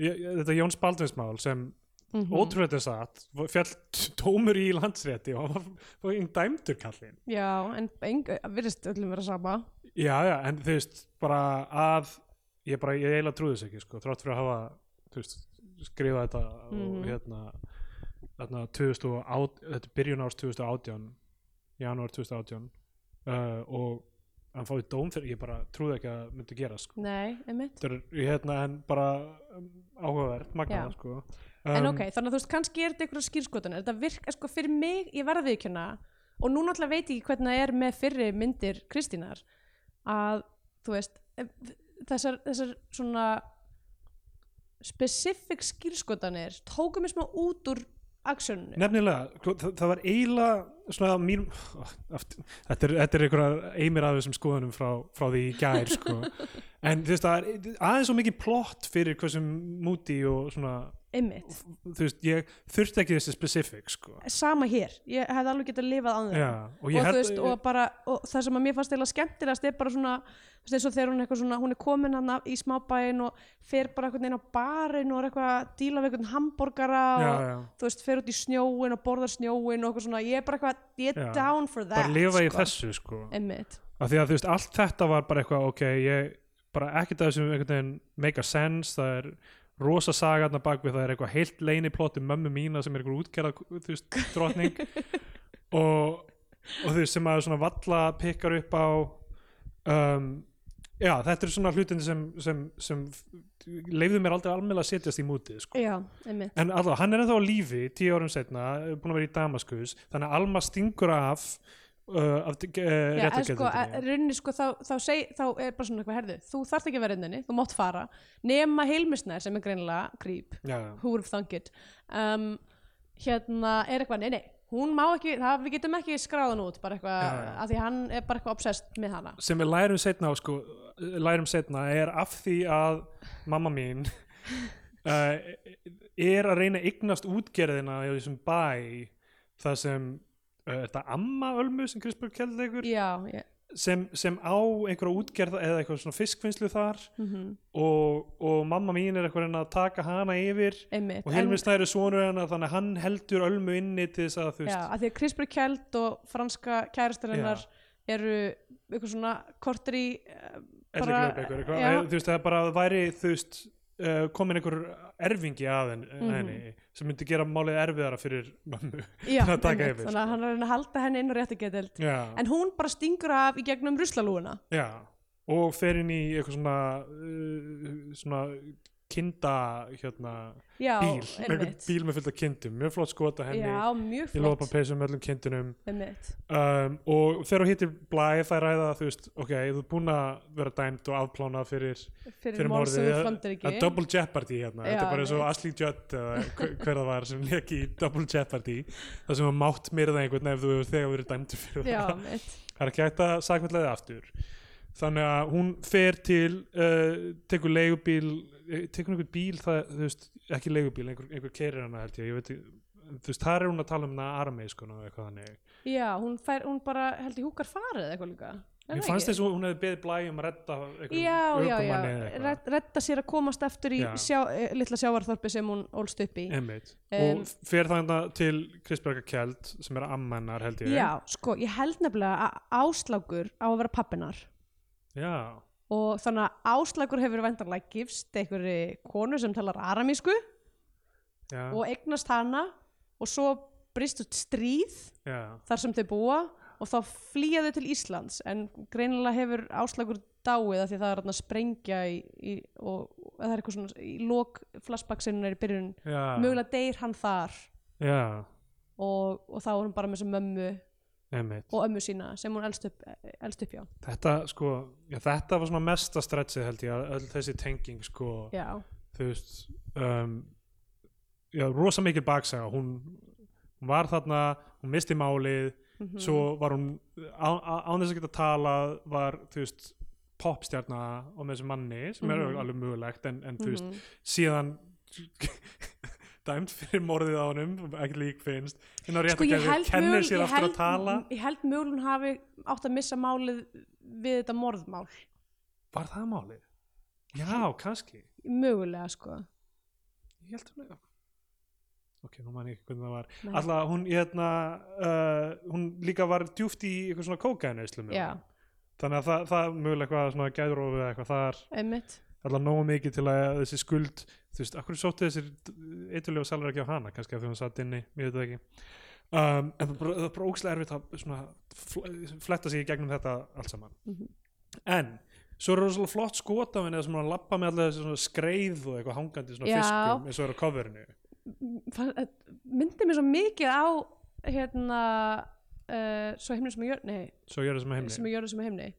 ég- þetta Jóns Baldvins mál sem mm ótrúlega er satt fjall tómur í landsrétti og hann var- einn dæmdur kallinn já, en virðist öllum vera sama já, já, en þú veist bara að ég bara, ég eiginlega trúði þess ekki sko, þrátt fyrir að hafa veist, skrifað þetta Mhm. og hérna þarna 2008, þetta er byrjun árs 2018 janúar 2018 uh, og hann fáið dóm fyrir, ég bara trúði ekki að það myndi gera sko. nei, einmitt þetta er hérna en bara um, áhugavert, magnað Já. Sko en Um, ok, þannig að þú veist, kannski er þetta einhverja skýrskotanir þetta virka, sko, fyrir mig, ég verða viðkjöna og nú náttúrulega veit ég ekki hvernig það er með fyrri myndir Kristínar að, þú veist ef- þessar, þessar svona specific skýrskotanir tóku mig smá út úr aksjóninu Nefnilega, sko, það, það var eiginlega svona að mín <laughs> aftur, þetta er, þetta er einhverja eimir af þessum skoðunum frá, frá því í gær sko. <laughs> en þú veist, það er aðeins svo mikið plott fyrir hversum múti og svona, einmitt, þú veist, ég þurfti ekki þessi specific sko. sama hér. Ég hefði alveg getað lifað á þeim Já, og og, ég veist, og bara og það sem að mér fannst eiginlega skemmtilegast er bara svona þú veist, eins og þegar hún svona hún er komin hann í smábæin og fer bara einhvern veginn á barinn og er eitthvað að díla við einhvern hambúrgara og já, þú veist, fer út í snjóin og borðar snjóin og eitthvað svona, ég er bara eitthvað ég er down for that bara lifa í sko. þessu sko. af því að þú veist, allt þetta var bara eitthvað ok, ég, bara ekkert af þessum make a sense, það er rosa sagarna bakvið, það er eitthvað heilt leiniplott um mömmu mína sem er eitthvað útgerða þú veist, drotning <laughs> og, og þú veist, sem að svona valla pikkar upp á um, já, þetta er svona hlutin sem, sem, sem leifðu mér aldrei almennilega að setjast í mútið sko. já, En allavega, hann er ennþá á lífi tíu árum setna, búin að vera í Damaskus þannig að Alma stingur af uh, af uh, Já, sko, réttargeðdeildinni. rauninni sko, þá, þá, seg, þá er bara svona eitthvað herðu, þú þarft ekki að vera inninni, þú mátt fara nema Hilmisnær sem er greinilega já. who would have thunk it um, hérna er eitthvað, nei, nei hún má ekki, það, við getum ekki skráðan út bara eitthvað, Já, já. af því hann er bara eitthvað obsessed með hana sem við lærum setna á sko, lærum setna er af því að mamma mín uh, <laughs> er að reyna að eignast útgerðina í þessum bæ það sem þetta amma Ölmu sem Kristbjörg keldi ykkur já, ég, sem, sem á einhverja útgerð eða eitthvað svona fiskvinnslu þar. Mm og, og mamma mín er eitthvað að taka hana yfir. Einmitt og Hilmi Snæri sonur hennar þannig að hann heldur ölmu inni til þess að þú Já, veist að því að Krispur Kjeld og franska kæristarinnar eru eitthvað svona uh, Elli bara- eitthvað, já. þú veist það er bara að væri þú veist uh, komin einhver erfingi að henni, Mhm. henni sem myndi gera málið erfiðara fyrir mömmu <laughs> já, að taka yfir, þannig að sko. hann er að halda henni inn á réttu getild en hún bara stingur af í gegnum ruslalúuna já og fer inn í eitthvað svona uh, svona kinda hérna, já, bíl, einhvern bíl með fullt af kindum. Mjög flott skota henni. Já, mjög í lópapeisum með öllum kindunum. Um, og þegar hún hittir blæ það ræða þú veist, ok, þú ert búin að vera dæmt og afplána fyrir, fyrir, morðið. að double jeopardy hérna, Já, þetta er bara eins og. Ashley Judd eða hver hver það var sem leki í double jeopardy. Það sem að mátt myrða einhvern ef þú hefur þegar verið dæmtur fyrir já, það. einmitt. Það er ekki hægt að sakvætlega aftur. Þannig að hún fer til uh, tekur leigubíl tekur einhvern bíl, það, þú veist ekki leigubíl, einhver, einhver keirir hana held ég, ég veit, þú veist, þar er hún að tala um hana armeiskuna og eitthvað þannig já, hún, fær, hún bara held í húkar farið eitthvað líka Mér það fannst þess að hún hefði beðið blæ um að redda einhverjum ökumanni eða eitthvað. Redda sér að komast eftir í Já. sjá, eh, litla sjávarþorpi sem hún ólst upp í Einmitt. Um, og fer þannig til Kristberga Kjeld sem er ammennar held ég já, sko, ég held nefnilega að Áslákur á að vera pappinar já, og þannig að Áslákur hefur vendarlega gifst einhverju konu sem talar aramísku já, og eignast hana og svo brist út stríð já, þar sem þau búa og þá flýja þau til Íslands. En greinilega hefur Áslákur dáið af því að það er þarna sprengja í, í, og, og það er eitthvað svona í lok flashbacksinnar í byrjun. Já, mögulega deyr hann þar. Já, og, og þá er hún bara með þessa mömmu einmitt. og ömmu sína sem hún elst upp, elst upp þetta sko, já, þetta var svona mesta stressið held ég, að öll þessi tenging sko, já, þú veist um, já, rosa mikil baksaga. Hún, hún var þarna, hún misti málið mm svo var hún án þess að geta talað var, þú veist popstjarna og með þessum manni sem er Mhm. alveg mögulegt en, en þú veist, Mhm. síðan dæmt fyrir morðið á honum ekki lík finnst. Inn á rétt sko að ég held, kennir sér ég, aftur held, að tala. ég held mögulega hún hafi átt að missa málið við þetta morðmál. Var það málið? já, kannski. Mögulega sko. Ég held að ok, nú man ég ekki hvernig það var. Nei. alltaf hún hérna uh, hún líka var djúft í eitthvað svona kókainæslu já, þannig að það, það mögulega eitthvað svona gæðrófið eða eitthvað þar. Einmitt alltaf nógu mikið til að þessi skuld þú veist, akkur sótti þessir eitthulega salar ekki á hana, kannski að því hún satt inni ég veit það ekki. Um, en það er bara, það ókslega erfitt að svona, fl- fletta sig í gegnum þetta allt saman. Mhm. en svo er rosalega flott skot af henni sem hann lappa með allir þessi svona skreið og eitthvað hangandi svona fiskum eins og er á coverinu. Fann- eh, myndi mér svo mikið á hérna uh, svo heimni sem jörð nei, svo það sem að sem heimni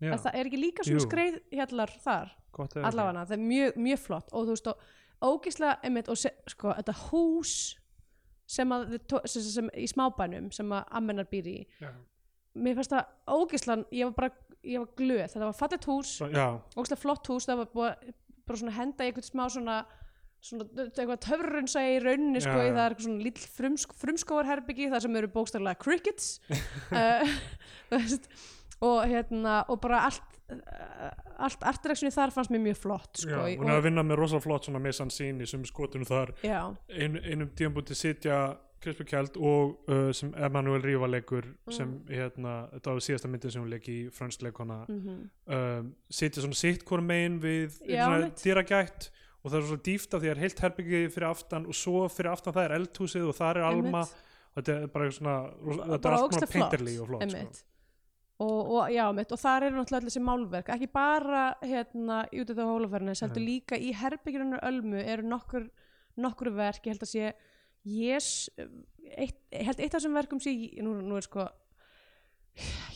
Já, að það er ekki líka svona Jú. skreið hjallar þar gott eða ekki. allavega það er mjög, mjög flott og þú veist og ógislega einmitt og se, sko þetta hús sem að þið tó- sem, sem, sem, í smábænum sem að ammennar býr í Já. mér fannst það ógislega ég var bara, ég var glöð þetta var fallet hús, Svo- já, ógislega flott hús það var búið bara svona henda í eitthvað smá svona svona eitthvað töfrunsa í rauninni sko, Já, í já. það er eitthvað svona lítill frumsk, frumskóarherbyggi þar sem eru bókstaflega crickets uh, <laughs> <laughs> þú veist, og hérna og bara allt uh, allt artdireksjoni þar fannst mér mjög flott já, sko, í- hún er að vinna með rosalega flott svona missan sín í sem skotunum þar. Já, ein, einum tíðanbúti sitja Krispur Kjeld og uh, sem Emanuel Ríva leikur sem hérna, þetta var síðasta myndin sem hún leik í frönskleikona mm um, sitja svona sitt hvort megin við Já, einmitt. dýragætt og það er svona dýft af því að það er heilt herbyggi fyrir aftan og svo fyrir aftan það er eldhúsið og það er Alma. Þetta er bara svona þetta er allt svona painterly og flott sko. Og, og já, mitt, og þar eru náttúrulega allir þessi málverk. Ekki bara hérna út af það hólaferðinu heldur líka í herbyggjurinn Ölmu eru nokkur, nokkur verk. Ég held að sé yes, eitt, ég held eitt af þessum verkum sé nú, nú er sko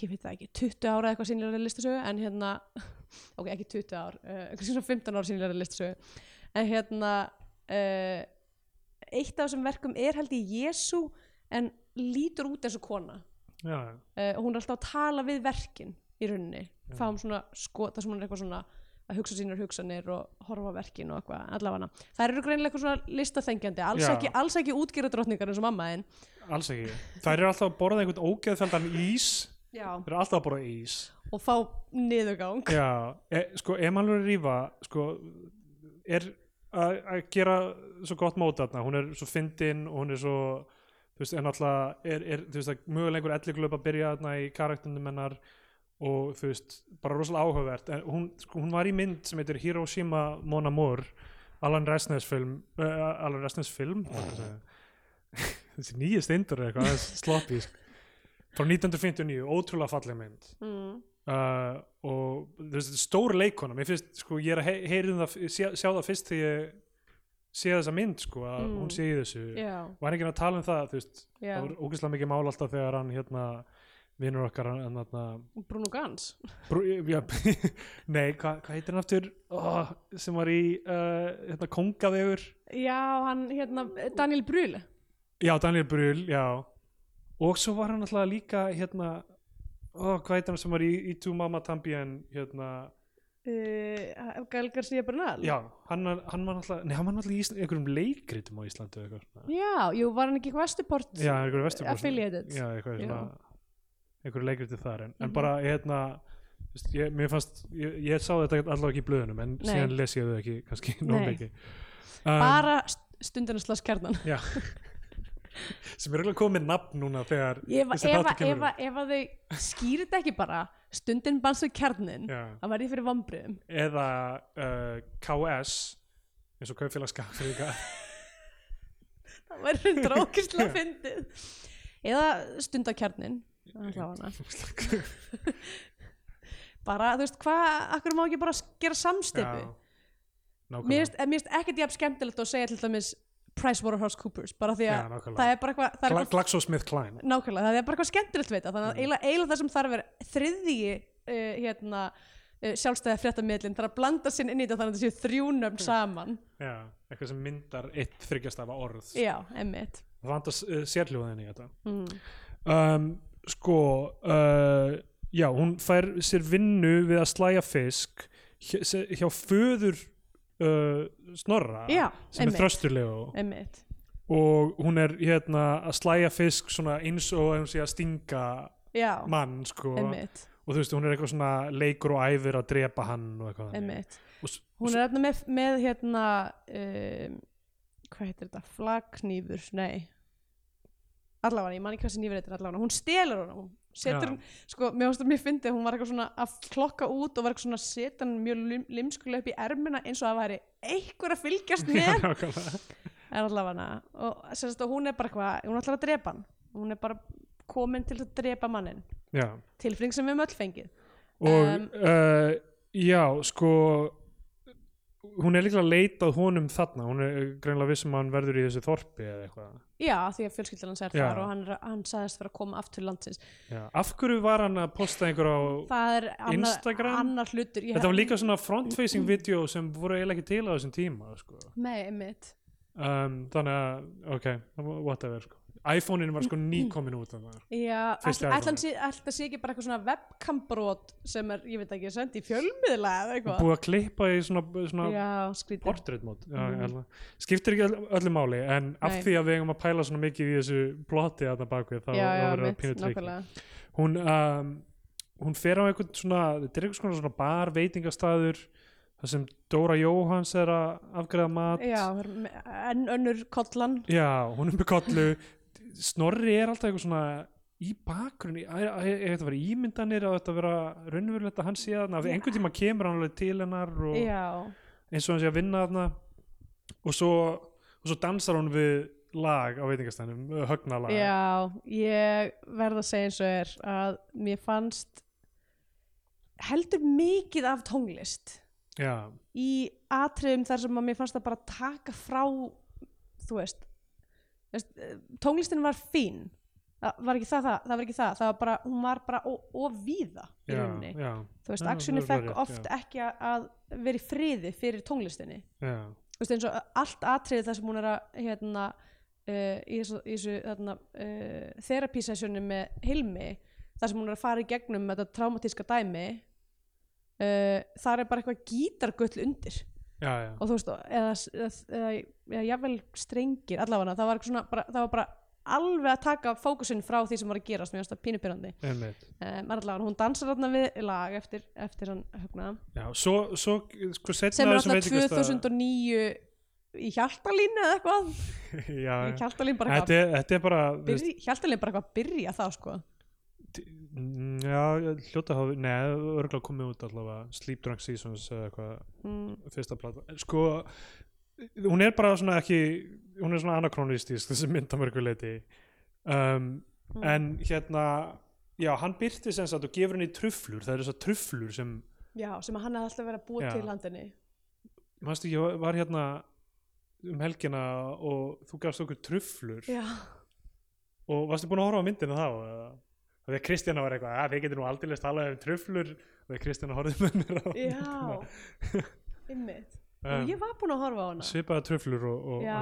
ég veit það ekki, 20 ára eitthvað sínlega listasögu en hérna, <laughs> ok ekki 20 ár uh, eitthvað svona 15 ára sínlega listasögu. En hérna uh, eitt af þessum verkum er held ég Jésu en lítur út eins og kona uh, og hún er alltaf að tala við verkin í rauninni, fáum svona sko, það sem hún er eitthvað svona að hugsa sínar hugsanir og horfa verkin og eitthvað allavega, það eru greinilega eitthvað svona listaþengjandi alls Já. ekki, alls ekki útgera drottningar eins og mamma þinn alls ekki. Þær eru alltaf að borða einhvern ógeðfeldan ís. Já. þær eru alltaf að borða ís. Og fá niðurgang. Já, e, sko, Emanuel Rífa sko, er að gera svo gott mót þarna, hún er svo fyndin og hún er svo þú veist, en alltaf er, er þú veist, að mögulega einhver elliglöp að byrja þarna í karakternum hennar og þú veist, bara rosalega áhugavert. En hún, sko, hún var í mynd sem heitir Hiroshima Mon Amour Alan Resnes film uh, Alan Resnes film? <laughs> Þessi nýju steindur er eitthvað, aðeins sloppy sko. frá 1959, ótrúlega falleg mynd. Mm. uh, og þú veist, þetta er stór leikona. Mér finnst, sko, ég er að he heyri það sjá, sjá það fyrst þegar ég sé þessa mynd, sko, að Mm. hún sé í þessu. Já, var ekki að tala um það, þú veist? Já. það var ógeðslega mikið mál alltaf þegar hann hérna, vinnur okkar hann, hann, Bruno Gans. Brú, já, <laughs> nei, hvað hva heitir hann aftur? Oh, sem var í uh, hérna, kongavegur. Já, hann hérna, Daniel Brühl. Já, Daniel Brühl, já. Og svo var hann alltaf líka hérna, oh, hvað heitir hann sem var í, í Two Mama Tambien hérna uh, Gael García Bernal Já, hann, hann var alltaf í Ísland, einhverjum leikritum á svona. já, jú, var hann ekki eitthvað Vesturport Já, einhverjum vestur affiliated Já, einhverjum leikritum þar en, en Mhm. bara, hérna, ég, mér fannst, ég, ég sá þetta allavega ekki í blöðunum en Nei. síðan les ég þau ekki, kannski, <laughs> nóg ekki. Um, bara stundinu slags kjarnan Já, <laughs> sem er eiginlega komið nafn núna þegar þessi ef, kemur ef, að þau skýrir þetta ekki bara stundin bansu kjarnin það verði fyrir vombriðum Eða uh, KS, eins og kaupfélag skafrika. <laughs> það verður hundra ókysla fyndið. Eða stundakjarnin <laughs> bara, þú veist, hvað akkur má ekki bara gera samstipu? Mér finnst mér finnst ekkert jafn skemmtilegt að segja til dæmis PricewaterhouseCoopers bara því Já, að nákvæmlega. það er bara eitthvað GlaxoSmithKline. nákvæmlega, það er bara eitthvað skemmtilegt þetta þannig að Mm. eiginlega, eiginlega það sem þarf að vera þriðji uh, hérna uh, sjálfstæða fréttamiðlinn þarf að blanda sinn inn í þetta þannig að það séu þrjúnöfn saman Já, eitthvað sem myndar eitt þryggjastafa orð. já, emmitt Það vantar uh, sérhljóðin í þetta. mm. um, sko já, hún fær sér vinnu við að slæja fisk hjá föður uh, Snorra já, sem er emmitt, þrösturlegu emmitt og hún er hérna að slæja fisk eins og hún sé að stinga já, mann sko. emmitt, og þú veist hún er eitthvað svona leikur og æfir að drepa hann og eitthvað þannig. og, hún er hérna með, með hérna um, hvað heitir þetta, flagnýfur nei. Allavega, ég man ekki hvað sem nýfur heitir allavega, hún stelur hún setur hann, sko, mér finnst það mjög fyndið hún var eitthvað svona að klokka út og var eitthvað svona að setja hann mjög lim, limskulega upp í ermina eins og að væri einhver að fylgjast með. en allavega, og sérst að hún er bara eitthvað hún ætlar að drepa hann, hún er bara komin til að drepa mannin tilfring sem við höfum öll fengið. Og Um, uh, já, sko hún er líklega að leita að honum þarna, hún er greinlega vissum að hann verður í þessu þorpi eða eitthvað já, því að fjölskyldan hans er þar og hann, hann sagðist vera að koma aftur landsins já. af hverju var hann að posta einhver á annar, Instagram? annar hlutur þetta var líka svona front-facing video sem voru eiginlega ekki til á þessum tíma sko. Nei, einmitt um, þannig að, ok, whatever sko. iPhone-in var sko nýkomin út. Já, Fyrsti ætla iPhone. hann sé, sé ekki bara eitthvað svona webcam-brot sem er, ég veit ekki, sendi í fjölmiðla eða eitthvað. búið að klippa í svona, svona Já, portréttmót Já, mm. skiptir ekki öll- öllu máli en af Nei. því að við eigum að pæla svona mikið í þessu plotti að það bakvið þá, Já, já, verður það pínu nákvæmlega. Hún, um, hún fer á einhvern svona þetta er einhvern svona bar veitingastæður þar sem Dóra Jóhans er að afgreða mat. Já, það enn önnur kollan. Já, hún er með kollu Snorri er alltaf eitthvað svona í bakgrunni, er er þetta að vera ímyndanir að þetta vera raunverulegt að hann sé því einhvern tíma kemur hann alveg til hennar og Já, eins og hann sé að vinna þarna. Og svo, og svo dansar hún við lag á veitingastænum högnalag. Já, ég verð að segja eins og er að mér fannst heldur mikið af tónlist Já, í atriðum þar sem að mér fannst það bara taka frá þú veist, tónlistin var fín. Það var ekki það, það, það var ekki það. Það var bara, hún var bara of- of víða í já, rauninni, já, þú veist, Já, actioni það fekk rétt, oft ekki að- vera í friði fyrir tónlistinni. Já, þú veist, eins og allt atriði þar sem hún er að hérna uh, í þessu, þarna, uh, therapy-sessjoni með Hilmi þar sem hún er að fara í gegnum þetta traumatíska dæmi uh, þar er bara eitthvað gítargull undir já, já. og þú veist, eða, eða, eða, eða jafnvel strengir allavega, það var svona bara, það var bara alveg að taka fókusinn frá því sem var að gerast, það pínupyrrandi einmitt. Um, allavega, hún dansar þarna við lag eftir, eftir hann höfna svo, svo sko sem er alltaf veitingastað- 2009 í hjaltalínu eða eitthvað. <laughs> Já, í hjaltalínu bara eitthvað hjaltalínu bara eitthvað að byrja þá sko Já, hljóta hafi Nei, örgulega komið út allavega Sleep Drunk Seasons eða eitthvað mm, fyrsta plata Sko, hún er bara svona ekki hún er svona anakronistisk þessi mynd á mörgu leiti um, Mm. en hérna já, hann byrti sem sagt og gefur henni trufflur það eru þessar trufflur sem já, sem hann hefði alltaf verið að búa Já. til handinni manstu ekki, ég var hérna um helgina og þú gafst okkur trufflur já, og varstu búin að horfa á myndina þá eða? Og því að Kristjana var eitthvað að þið getur nú aldrei talað um trufflur og því að Kristjana horfði með mér á já. ymmit, <laughs> Um, og ég var búin að horfa á hana. svipaða trufflur og, og já,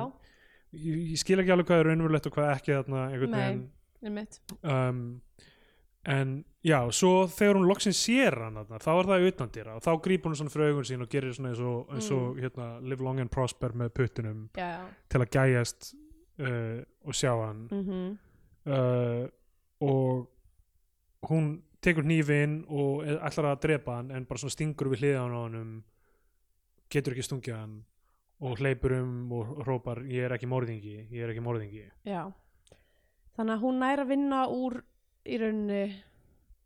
ég, ég skil ekki alveg hvað er raunverulegt og hvað ekki þarna einhvern veginn. um, en já, svo þegar hún loksins sér hann þarna, þá er það utan dýra og þá grípur hún svona fyrir augun sín og gerir svona eins og, eins og hérna, live long and prosper með puttunum já, já, til að gæjast uh, og sjá hann. Mhm. Uh, og hún tekur hnífin og er- ætlar að drepa hann en bara stingur við hliðan á honum getur ekki stungið hann og hleypur um og hrópar ég er ekki morðingi, ég er ekki morðingi. Já, þannig að hún nær að vinna úr í rauninni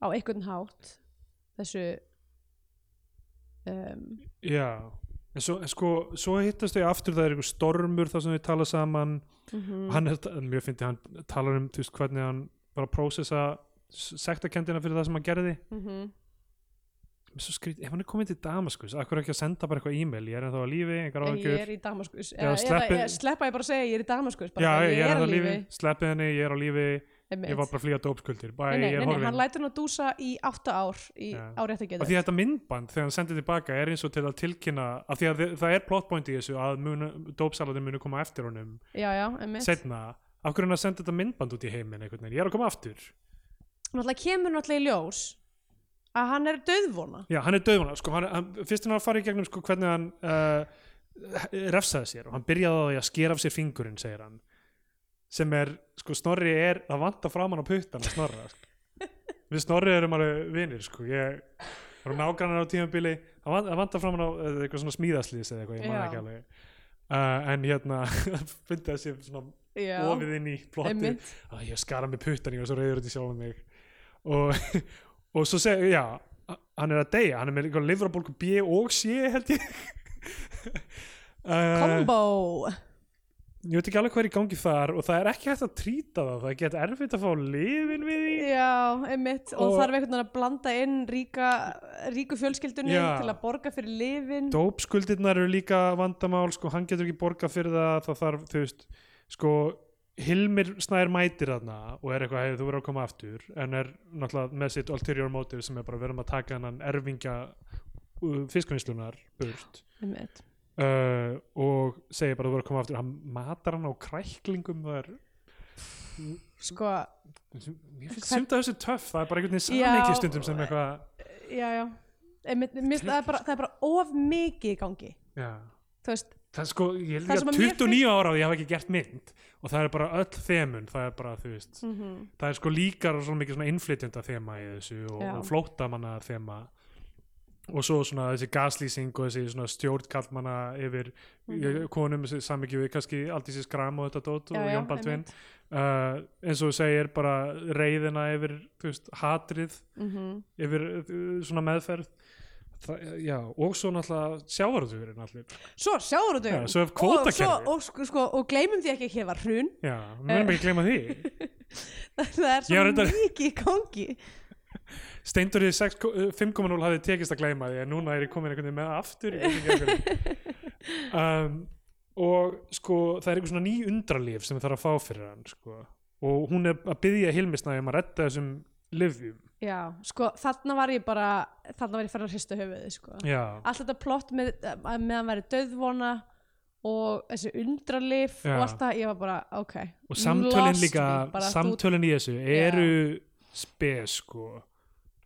á einhvern hátt þessu um, já, en svo, en sko svo hittast þau aftur, það er einhver stormur þar sem þau tala saman. Mm og hann er, mjög fyndi, hann talar um þú veist, hvernig hann bara prósessa sektakendina fyrir það sem hann gerði. Mm svo skrít, ef hann er komin til Damaskus akkur ekki að senda bara eitthvað e-mail, ég er ennþá á lífi engar ég áhyggjur. er í Damaskus. Já, eða, sleppi- eða, sleppa ég bara að segja ég er í Damaskus bara, já, ég, ég, er á á lífi, sleppið henni, ég er á lífi. Einmitt. ég var bara að flýja dópskuldir, nei, nei, ég nei, hann lætur hann að dúsa í átta ár í, Já. á rétt að og geta því að þetta myndband þegar hann sendir tilbaka er eins og til að tilkynna af því að það er plotpoint í þessu að dópsaladin munu koma eftir honum já, já, setna, af hverju er hann að senda þetta myndband út í heiminn ég er að koma aftur náttúrulega kemur náttúrulega í ljós að hann er döðvona já, hann er döðvona, sko, hann, hann, fyrst hann að fara í gegnum sko, hvernig hann uh, refsaði sér og hann byrjaði á því að skera af sér fingurinn, segir hann sem er, sko, Snorri er að vanta framan á puttan að Snorra sko. <laughs> við Snorri erum alveg vinir sko, ég var nágrannar á tímabili. Að van- að vanta framan á eða eitthvað svona smíðaslýs eða eitthvað, ég man ekki alveg. Uh, en hérna <laughs> fyndi þessi svona já, ofið inn í plotti að ég skara með puttan ég var svo reyður út í sjálfum mig og, og svo seg, já hann er að deyja, hann er með livrabólku B og C held ég. Uh, combo. ég veit ekki alveg hvað er í gangi þar og það er ekki hægt að trýta það það er gett erfitt að fá lifin við því. Já, einmitt, og, Og- þarf einhvern veginn að blanda inn ríka, ríku fjölskyldunni Já. til að borga fyrir lifin. Dópskuldirnar eru líka vandamál sko, hann getur ekki borgað fyrir það það þarf, þú veist, sko Hilmir Snær mætir þarna og er eitthvað, hefur þú verið að koma aftur en er náttúrulega með sitt ulterior motive sem er bara verðum að taka hennan erfingja uh, fiskvinnslunar burt. Uh, og segir bara þú verður að koma aftur. Hann matar hann á kræklingum það er Sko, mér finnst sumt af þessu töff það er bara einhvern veginn Já. samleiki stundum sem eitthvað já, já. Einmitt, mér, finnst það, er bara, það er bara of mikið í gangi. Já. Þú veist, það sko, ég sem líka að mér 29 ára og ég hafa ekki gert mynd. Og það er bara öll þemun það er bara, þú veist, mm það er sko líka svona mikið svona innflytjenda þema í þessu og, og flóttamanna þema. Og svo svona þessi gaslýsing og þessi svona stjórnkallmanna yfir Mhm. konum samvikið við kannski þessi skram og þetta dót og Jón Baldvin. uh, eins og segir bara reyðina yfir þú veist, hatrið mm yfir uh, svona meðferð Það, já, og svo náttúrulega sjávarútvegurinn allir. Svo, svo er kvótakerfi. og, og, sko, og gleymum því ekki að var hrun. Já, við verðum ekki að gleyma því. <laughs> Það er svo reyndar- mikið í gangi. Steindur í 6 uh, 5.0 hafði tekist að gleyma því en núna er ég komin einhvern veginn með aftur <laughs> um, og sko það er einhver svona ný undralíf sem þarf að fá fyrir hann sko. og hún er að byggja Hilmisnæði um að redda þessum livjum Já, sko, þarna var ég bara þarna var ég farin að hrista höfuðið, sko já, allt þetta plott með, að meðan væri döðvona og þessi undralif Já. og allt það, ég var bara, ok og samtölin lost líka me, bara þú- samtölin í þessu eru spes sko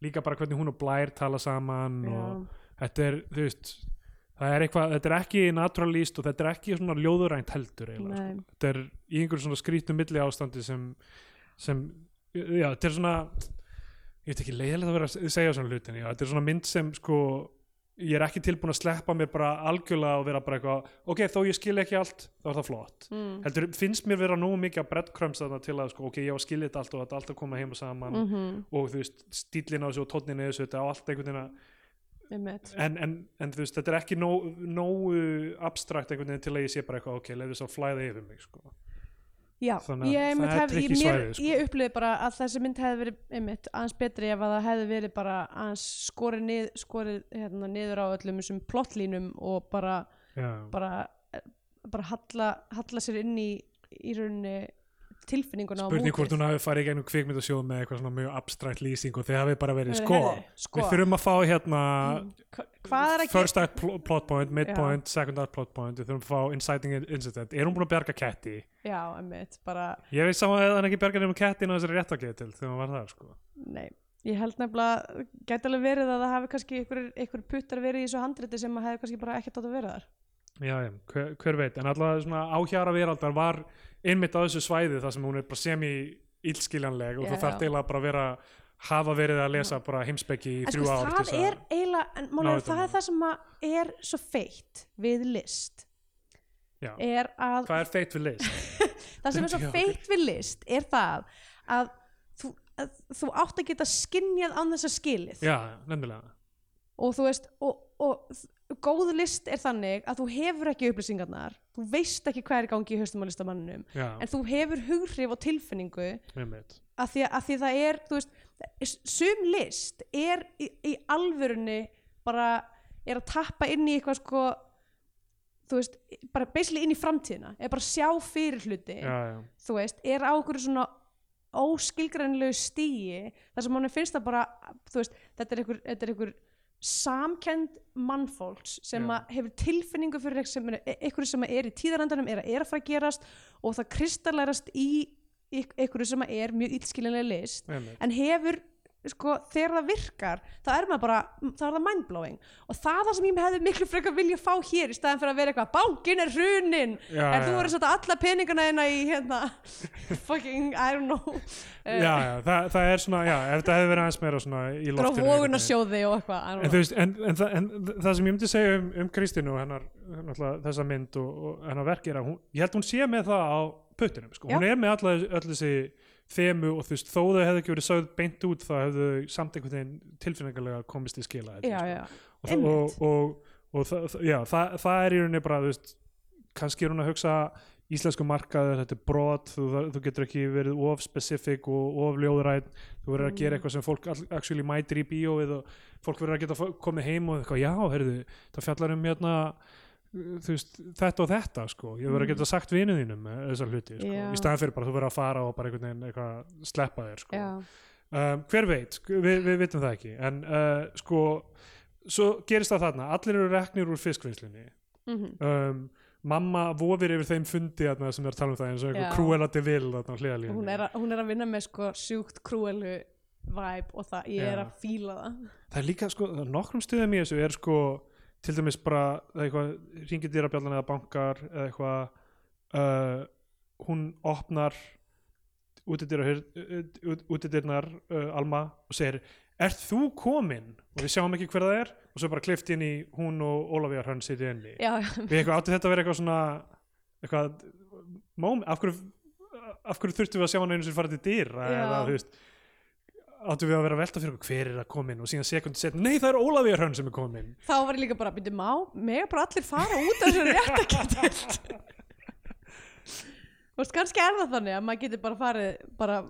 líka bara hvernig hún og Blær tala saman Já. og þetta er, þú veist það er eitthvað, þetta er ekki naturalist og þetta er ekki svona ljóðurænt heldur eiginlega, sko. þetta er í einhverjum svona skrítum milli ástandi sem, sem já, þetta er svona ég veit ekki leiðilegt að vera að segja svona hlutin já, þetta er svona mynd sem sko ég er ekki tilbúin að sleppa mér bara algjörlega og vera bara eitthvað, ok, þó ég skil ekki allt þá er það flott, mm. heldur finnst mér vera nógu mikið að breadcrumbs þarna til að sko, ok, ég á að skilja þetta allt og þetta allt að koma heim og saman mm og þú veist, stílinn á þessu og tónnin í þessu, þetta á allt einhvern veginn en, en, en þú veist, þetta er ekki nógu abstrakt einhvern veginn til að ég sé bara eitthvað ok, leiði þess að flæða yfir mig sko. Já, Þannig að ég, einmitt það er tricky mér, svæði, sko. ég upplifði bara að þessi mynd hefði verið einmitt aðeins betri ef að það hefði verið bara aðeins skorið, nið, skorið hérna, niður á öllum þessum plottlínum og bara, bara, bara halla, halla sér inn í, í rauninni tilfinninguna spurning hvort hún hafi farið í gegnum kvikmyndasjóð með eitthvað svona mjög abstrakt lýsing og þið hafi bara verið sko, sko. við þurfum að fá hérna Mm, first act pl plot point, mid Já. second act plot point, við þurfum að fá inciting incident er hún búin að berga ketti? Já, einmitt, bara, ég veist saman að hann ekki berga nefnum kettin á þessari réttakið til þegar hann var þar sko. nei Ég held nefnilega, gæti alveg verið að það hafi kannski ykkur, ykkur puttar verið í þessu handriti sem að hefði kannski bara ekkert átt að vera þar. Já, já, hver, hver veit, en allavega svona áhjara veraldar var einmitt á þessu svæði þar sem hún er bara semi illskiljanleg og Já, þú þarf eiginlega bara að vera hafa verið að lesa bara heimspeki í þrjú sko ár það er eiginlega, en málega, utan það um er það. sem er svo feitt við list. Já. er að Hvað er feitt við list? <laughs> það sem er svo feitt við list er það að þú, að þú átt að geta skinjað án þess að skilið. Já, nefnilega og þú veist og, og góð list er þannig að þú hefur ekki upplýsingarnar þú veist ekki hvað er í gangi í haustum á listamanninum Já, en þú hefur hughrif og tilfinningu að því að, því það er þú veist, sum list er í, í alvörunni bara er að tappa inn í eitthvað sko þú veist, bara basically inn í framtíðina er bara að sjá fyrir hluti Já, já, þú veist, er á okkur svona óskilgrænlegu stíi þar sem mann finnst það bara þú veist, þetta er einhver, þetta er einhver samkend mannfólks sem hefur tilfinningu fyrir er, einhverju sem er í tíðarandanum er að er að fara að gerast og það kristallærast í einhverju sem er mjög illskiljanlega list en hefur sko, þegar það virkar þá er maður bara, þá er það mindblowing. Og það er það sem ég hefði miklu frekar vilja fá hér í staðan fyrir að vera eitthvað, bankin er hrunin Já, en þú verður svolítið alla peningana hérna í hérna <laughs> fucking, I don't know. Já, já, það, það er svona, já, ef þetta hefði verið aðeins meira svona í loftinu don't En veist, en, en, það- en það sem ég myndi segja um, um Kristínu og hennar, þessa mynd og, og hennar verk er að hún, ég held hún sé með það á puttunum, sko, hún Já. er með alla, öll þessi þemu og þú veist, þó þau hefðu ekki verið sögð beint út þá hefðu samt einhvern veginn tilfinningarlega komist í skila ég, já, sko. já, og, það- og, og, og það, já, það, það er í rauninni bara, þú veist kannski er hún að hugsa íslensku markaður, þetta er brot þú, þú getur ekki verið of specific og of ljóðræð, þú verður að gera Mm. eitthvað sem fólk all- actually mætir í bíóið og fólk verður að geta komið heim og eitthvað, já, heyrðu, það fjallar um hérna veist, þetta og þetta sko, ég verður að geta sagt vinu þínum þessar hluti, sko, Mm. Í staðan fyrir bara þú verður að fara og bara einhvern veginn eitthvað sleppa þér, sko. Um, hver veit, við, við vitum það ekki. En uh, sko svo gerist það þarna, allir eru reknir úr fiskvinnslinni mhm, um, mamma vofir yfir þeim fundi þarna, sem er að tala um það eins og Cruella de Vil hún hún er að vinna með sko sjúkt krúelu vibe og það, ég er að fíla það. Það er líka sko, nokkrum stuðum í þessu er sko, til dæmis bara er eitthvað, ringið dýrabjallan eða bankar eða eitthvað uh, hún opnar útidyrnar uh, Alma og segir Ert þú komin? Og við sjáum ekki hver það er og svo bara klift inn í hún og Ólafíjar hann sitja inni já, já, við eitthvað átti þetta að vera eitthvað svona eitthvað móm, af hverju, af hverju þurftum við að sjá hann einu sem fara til Já. eða þú veist áttum við að vera að velta fyrir okkur hver er að komin og síðan sekundi set, nei það er Ólafíjar hann sem er komin þá var ég líka bara að byrja má, mega bara allir fara út af þessu réttaketild <laughs> þú veist, kannski er það þannig að maður getur bara farið bara,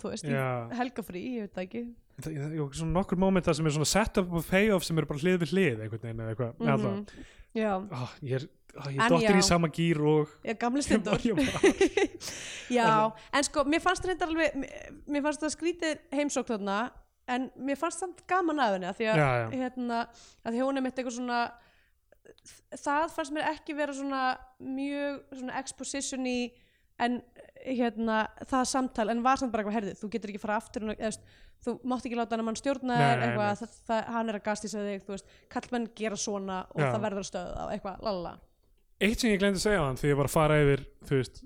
þú veist, helgafrí ég veit það ekki. Það það er svona nokkur moment það sem er svona set-up og payoff sem eru bara hlið við hlið einhvern veginn eða eitthvað mm já, ah, ég er, ég dottir í sama gýr og já, gamli stendur <laughs> já, en sko, mér fannst reyndar alveg mér- fannst það skrítið heimsókn þarna en mér fannst það gaman af henni af því að, Já, já. hérna, að því hún er mitt eitthvað svona það fannst mér ekki vera svona mjög svona exposition í en hérna, það samtal en var samt bara eitthvað herðið, þú getur ekki fara aftur eða, þú mátt ekki láta hann að mann stjórna Nei, þér nei, eitthvað, nei. það, það, hann er að gastísa þig veist, kallmenn gera svona og Já. það verður að stöða á eitthvað, lalala eitt sem ég glemdi að segja á hann því ég var að fara yfir þú veist,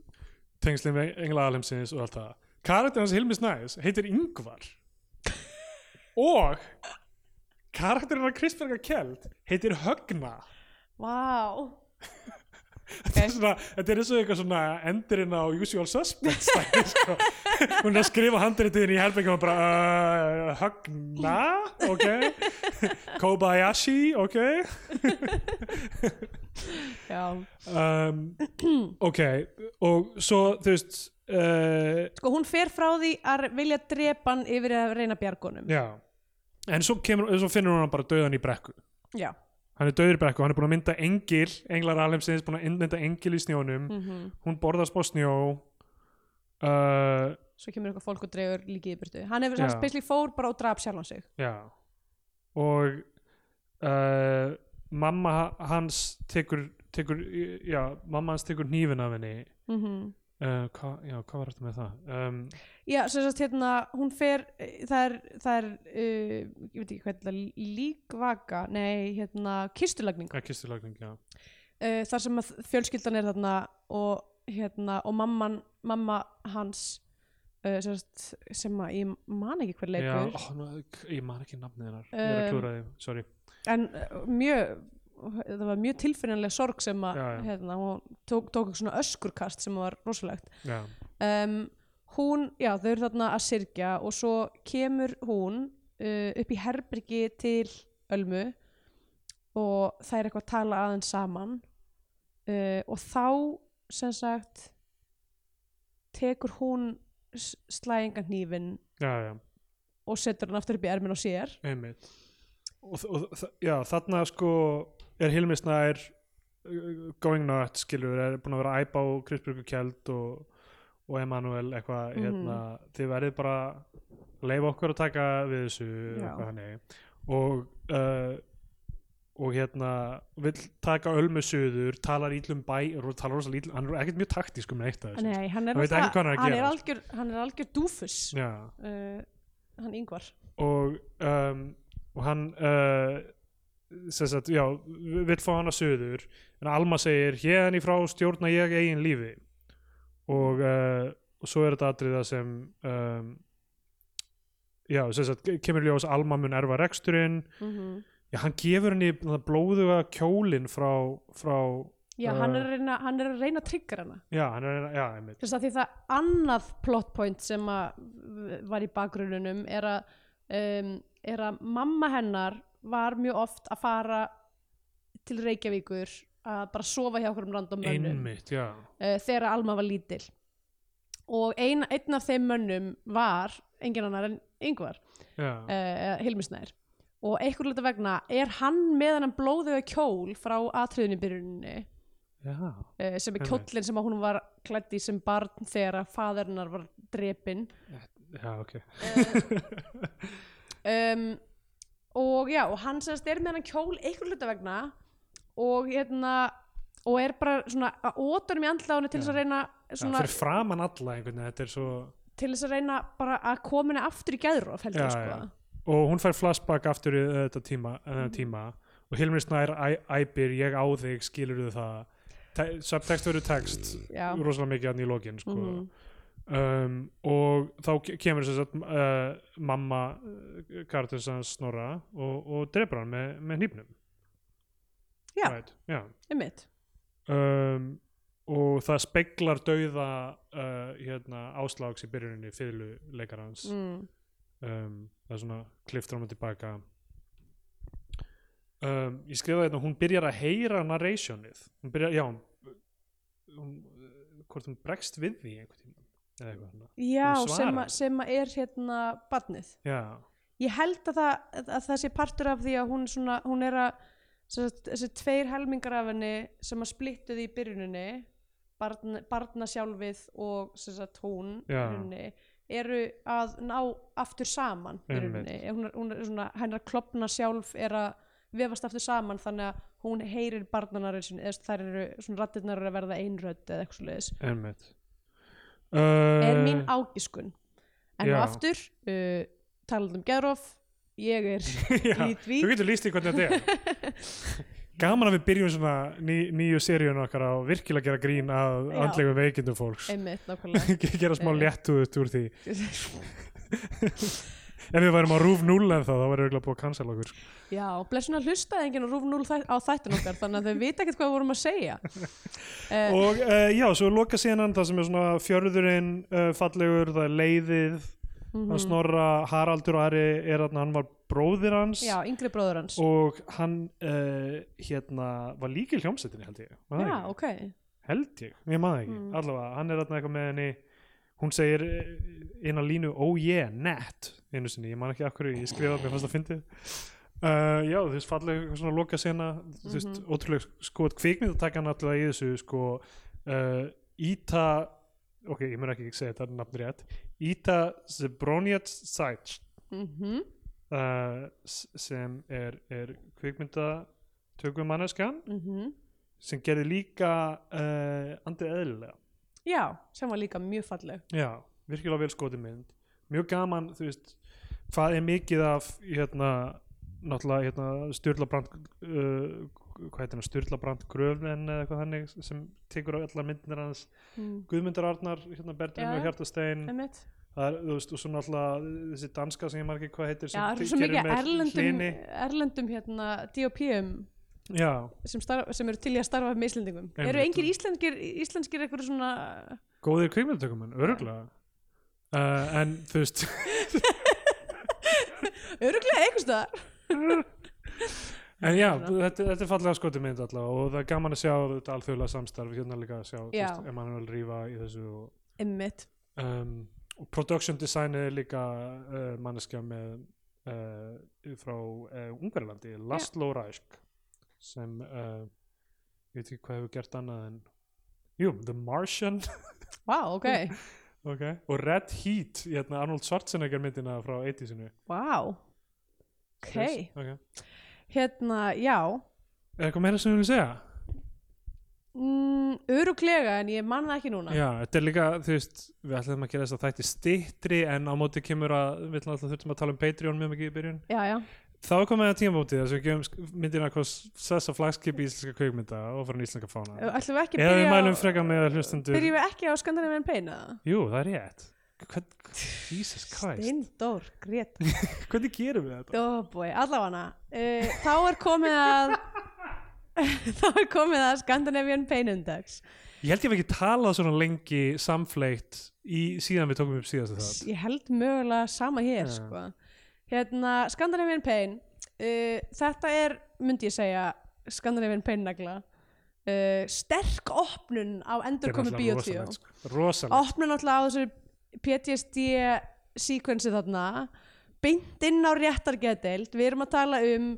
tengslinn við engla alheimsins og allt það. Karakter hans Hilmi Snæs heitir Yngvar og karakterinn af Kristberga Kjeld heitir Högna. Vá, þetta er, svona, þetta er eins og eitthvað svona endurinn á Usual Suspects sko. hún er að skrifa handritin í herbyggum og bara uh, Högna, ok. <laughs> Kobayashi, ok. Já. Um, ok og svo þú veist uh, Sko hún fer frá því að vilja drepa hann yfir að reyna bjargunum já. En svo, kemur, svo finnur hún bara döðan í brekku. Já, hann er döður í brekku, hann er búin að mynda engil englar alheimsins, búin að mynda engil í snjónum. Mm hún borðar spá snjó uh, svo kemur eitthvað fólk og dregur líkið í burtu. Hann hefur hans basically fór bara og draf sjálfan sig. Já. Og uh, mamma ha- hans tekur, tekur já, mamma hans tekur hnífin af henni. Mm -hmm. Uh, hva, já, hvað var þetta með það? Um, Já, sem sagt hérna, hún fer, það er, það er uh, ég veit ekki hvað þetta, líkvaka, nei, hérna, kistulagning, ekki styrlagning, já. Uh, þar sem fjölskyldan er þarna og hérna, og mamman, mamma hans, sem sagt, sem að ég man ekki hver Já, leikur, ó, nú, ég man ekki nafnið hennar. Ég er að klúra því, sorry. en mjög, það var mjög tilfinnilega sorg sem að, hérna, hún tók, tók svona öskurkast sem var rosalegt. Um, hún, já þau eru þarna að syrgja og svo kemur hún uh, upp í herbyrgi til Ölmu og það er eitthvað að tala aðeins saman uh, og þá sem sagt tekur hún slæðinga hnífin já, já, og setur hann aftur upp í ermin og sér. Einmitt. Og, og já, þarna sko er Hilmi Snær uh, going nuts, skilur, er búin að vera að æpa á Kristbjörgu Kjeld og, og Emanuel eitthvað, Mhm. hérna þið verðið bara að leifa okkur að taka við þessu og uh, og hérna vill taka ölmu suður, talar ítlum bæ og talar rosa ítlum, hann er ekkert mjög taktísk um neitt af þessu. Nei, hann er, Hann veit ekki hvað hann er að hann gera, er sko. algjör, hann er algjör dúfus. Uh, hann yngvar og um, og hann uh, sagt, já, vill fá hana suður en Alma segir hérni frá stjórna ég eigin lífi. Og, uh, og svo er þetta atriða sem um, já, sem sagt, kemur í ljós að Alma mun erfa reksturinn. Mm já, hann gefur henni blóðuga kjólinn frá, frá Já, Uh, hann er, að reyna, hann er að reyna að tryggja hana. Já, hann er, já, einmitt. Þess að því það annað plot point sem að var í bakgrununum er að, um, er að mamma hennar var mjög oft að fara til Reykjavíkur að bara sofa hjá okkur um random mönnum. Einmitt, uh, þegar Alma var lítil. Og ein, einn af þeim mönnum var engin annar en yngvar uh, Hilmisnær og einhver luta vegna er hann með hann blóðuga kjól frá já. Uh, sem er kjóllin sem hún var klædd í sem barn þegar að faðurinnar var drepinn. Já, ok. <laughs> Um, og já, og hann semst er með hann kjól einhver hluta vegna og hérna og er bara svona að óta um í henni til þess að reyna svona, fyrir framan alla einhvern veginn, þetta er svo til þess að reyna bara að koma henni aftur í gæðróf heldur sko og hún fær flashback aftur í þetta tíma, mm. tíma og Hilmir Snær æpir ég á þig skilur það Te subtext verður text rosalega mikið hann í lokin sko. Mhm. Um, og þá ke- kemur þess að uh, mamma uh, Kartins hans Snorra og, og drefur hann með, með hnífnum Já. right. já. Um, og það speglar dauða uh, hérna, áslags í byrjuninni fiðluleikarans mm. um, það er svona klift fram og tilbaka um, ég skrifaði þetta hún byrjar að heyra narrationið hún byrjar, já hún, hún, hvort hún bregst við því einhvern tíma já, sem, að, sem að er hérna badnið já, ég held að það, að það sé partur af því að hún, svona, hún er að þessi tveir helmingar af henni sem að splittuði í byrjuninni barn, barna sjálfið og sagt, hún í Já. rauninni, eru að ná aftur saman í rauninni. hún er, hún er svona, hennar klopna sjálf er að vefast aftur saman þannig að hún heyrir barnanar eða þær eru svona rattirnar að verða einrödd eða eitthvað einmitt uh, er mín ágiskun. En já. aftur uh, talað um Geðrof ég er <laughs> í því. þú getur líst í hvernig þetta er. <laughs> Gaman að við byrjum svona ný, nýju seríun okkar á virkilega gera grín að andlegum veikindum fólks. Einmitt <laughs> gera smá Eh. léttuðut úr því. Ef við værum á rúf 0 en þá þá væri auðvitað búið að cancela okkur já, blessuna hlustaði enginn á Rúf 0 þæ- á þættin okkar þannig að þau vita ekkert hvað við vorum að segja uh, <laughs> og uh, já, svo loka síðan það sem er svona fjörðurinn uh, fallegur, það er leiðið mhm. að snorra Haraldur og Ari er þarna, hann var bróðir hans já, yngri bróður hans og hann uh, hérna var líka í hljómsveitinni held ég já, ekki? ok held ég, ég maður ekki Mm. allavega, hann er eitthvað með henni hún segir eh, inn á línu oh yeah, net, einu sinni, ég man ekki akkur ég skrifaði mér fast að fyndið uh, já, þú veist, fallega svona loka sena þú veist, Mhm. ótrúlega sko kvikmynd að taka náttúrulega í þessu sko uh, Íta ok, ég mun ekki segja þetta nafn rétt. Íta Zebroniat Sajc mhm. Uh, s- sem er, er kvikmyndatökum manneskjan mhm. Sem gerði líka uh, andið eðlilega. Já, sem var líka mjög falleg. Já, virkilega vel skotið mynd. Mjög gaman, þú veist hvað er mikið af hérna, náttúrulega hérna, Sturlabrand uh, hvað heitir hann, Sturlabrand Gröfnen eða eitthvað þannig sem tekur á allar myndir hans mm. Guðmundur Arnar, hérna Já, og já. Hjartastein það er, þú veist, og svo náttúrulega þessi danska sem ég margir hvað heitir það er svo gerir með erlendum Hlyni. erlendum hérna DOP-um sem, sem eru til í að starfa með Íslendingum Einmitt. eru engir íslenskir, íslenskir eitthvað svona góðir kvikmyndatökumenn, öruglega uh, en þú veist <laughs> öruglega einhvers staðar En já, þetta, þetta er fallega skotið mynd allavega og það er gaman að sjá þetta alþjóðlega samstarf hérna líka að sjá Já. veist, Emanuel Rífa í þessu og, einmitt. um, og production designið er líka uh, manneskja með uh, frá uh, Ungarlandi, Laszlo Rajsk sem uh, ég veit ekki hvað hefur gert annað en jú, The Martian. Wow, ok, <laughs> okay. og Red Heat, hérna Arnold Schwarzenegger myndina frá 80-sinu wow ok, okay. hérna, já Er eitthvað meira sem við viljum segja? mm, öruglega en ég man það ekki núna Já, þetta er líka, þú veist, við ætlum að gera þess að þætti stittri en á móti kemur að við ætlum alltaf þurftum að tala um Patreon mjög mikið í byrjun. já, já. Þá er komið að tímabótið þess að við gefum myndina hvað sessa flagskip í íslenska kveikmynda og fyrir íslenska fána. ætlum við ekki Eða við mælum frekar með hlustundur. byrjum við ekki á Skandinavian Pain eða? Jú, það er rétt. Hvern, Jesus Christ, Steindór, grét <laughs> hvernig gerum við þetta? oh boy, allavega uh, þá er komið að <laughs> þá er komið að Scandinavian Pain Index Ég held ég hef ekki talað svona lengi samfleitt í, síðan við tókum upp síðast það. ég held mögulega sama hér Já. sko. hérna, Scandinavian Pain uh, þetta er, myndi ég segja Scandinavian Pain negla uh, sterk opnun á endurkomi. Sko. Rosalegt. opnun alltaf á þessu PTSD sequenci þarna beint inn á réttargeðdeild. Við erum að tala um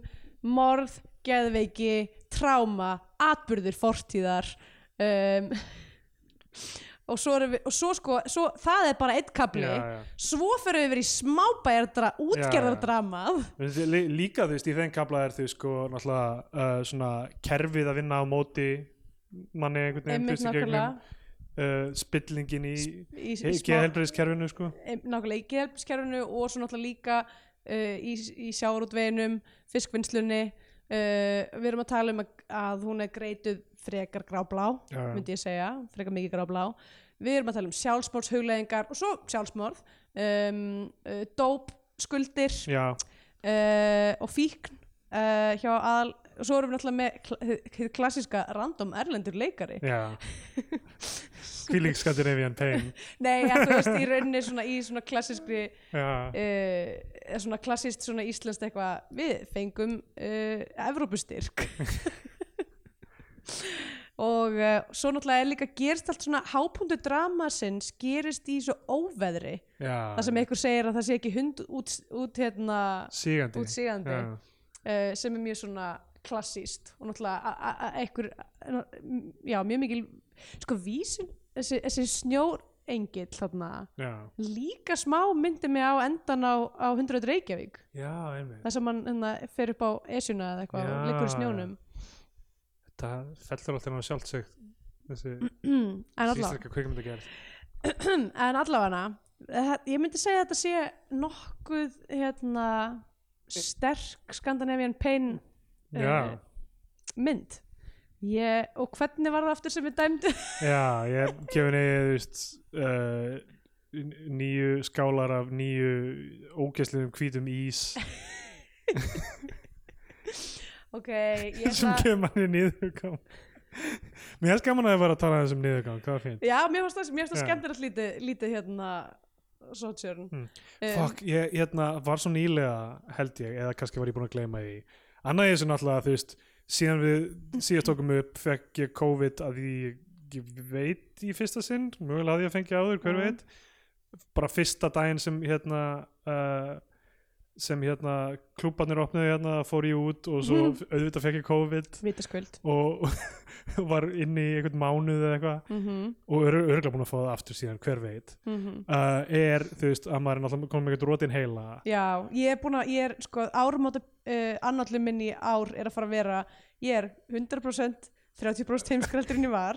morð, geðveiki, tráma atburðir fortíðar um, <laughs> og svo, við, og svo sko svo, það er bara eitt kapli Já, já. svo fyrir við verið í smábæjardra lí- líka þú veist í þeim kabla er þau sko náttúrulega uh, svona kerfið að vinna á móti manni einhvern veginn uh, spillingin í í, í, smá, geðhelbriðiskerfinu sko. Nákvæmlega í geðhelpiskerfinu og svo náttúrulega líka uh, í, í sjávarútveginum fiskvinnslunni. Uh, við erum að tala um að, að hún er greituð frekar gráblá já. myndi ég segja, frekar mikið gráblá. Við erum að tala um sjálfsmórshugleðingar og svo sjálfsmorð um, uh, dóp, skuldir já, uh, og fíkn uh, hjá aðal og svo erum við náttúrulega með hið- klassíska random erlendur leikari. Já. Kvílík Scandinavian Pain. <laughs> Nei, ja, þú veist, í rauninni svona í svona klassískri já, uh, svona klassíst svona íslenskt eitthvað við fengum uh, Evrópustyrk. <laughs> Og uh, svo náttúrulega er líka gerist allt svona hápundu dramasins gerist í svo óveðri. Já. Það sem einhver segir að það sé ekki hund út, út hérna sígandi útsígandi já, uh, sem er mjög svona klassíst og náttúrulega einhver já, mjög mikil sko vísin, þessi, þessi snjór engill þarna já, líka smá myndi mig á endan á, á 100 Reykjavík. Þar sem hann hérna, fer upp á esjuna eða eitthvað og liggur í snjónum. Þetta fellur alltaf ná sjálft sig þessi <clears throat> en alltaf íslenska kvikmyndagerð. <clears throat> En allavega ég myndi segja að þetta sé nokkuð hérna sterk Scandinavian Pain Já. mynd. Ég, og hvernig var það aftur sem við dæmdu? <laughs> Já, ég þú veist uh, nýju skálar af nýju ógæsliðum hvítum ís. <laughs> Ok, <laughs> sem ætla gefur manni niðurgang. Mér hefst gaman að það var að tala þessum niðurgang, það var fínt. Já, mér finnst það, það skemmtilegt lítið, lítið hérna Sojourn Hmm. Eh, Fuck, ég hérna, var svo nýlega held ég, eða kannski var ég búin að gleyma því Annað þessu náttúrulega, þú veist síðan við síðast tókum upp fekk ég COVID að ég, veit í fyrsta sinn, mögulega að ég fengi áður hver Mhm. veit bara fyrsta daginn sem hérna uh, sem hérna klúbarnir opnuðu hérna fór ég út og svo Mhm. auðvitað fekk ég COVID. Vitaskvöld og <laughs> var inni í einhvern mánuð eða eitthvað. Mm -hmm, og er örgulega búin að fá það aftur síðan hver veit. Uh, er þú veist að maður er náttúrulega komið með eitthvað rótin heila. Já, ég er búin að ég er, sko, árumóta uh, annallum minn í ár er að fara að vera ég er 100% 30% heimskraldurinn ég var.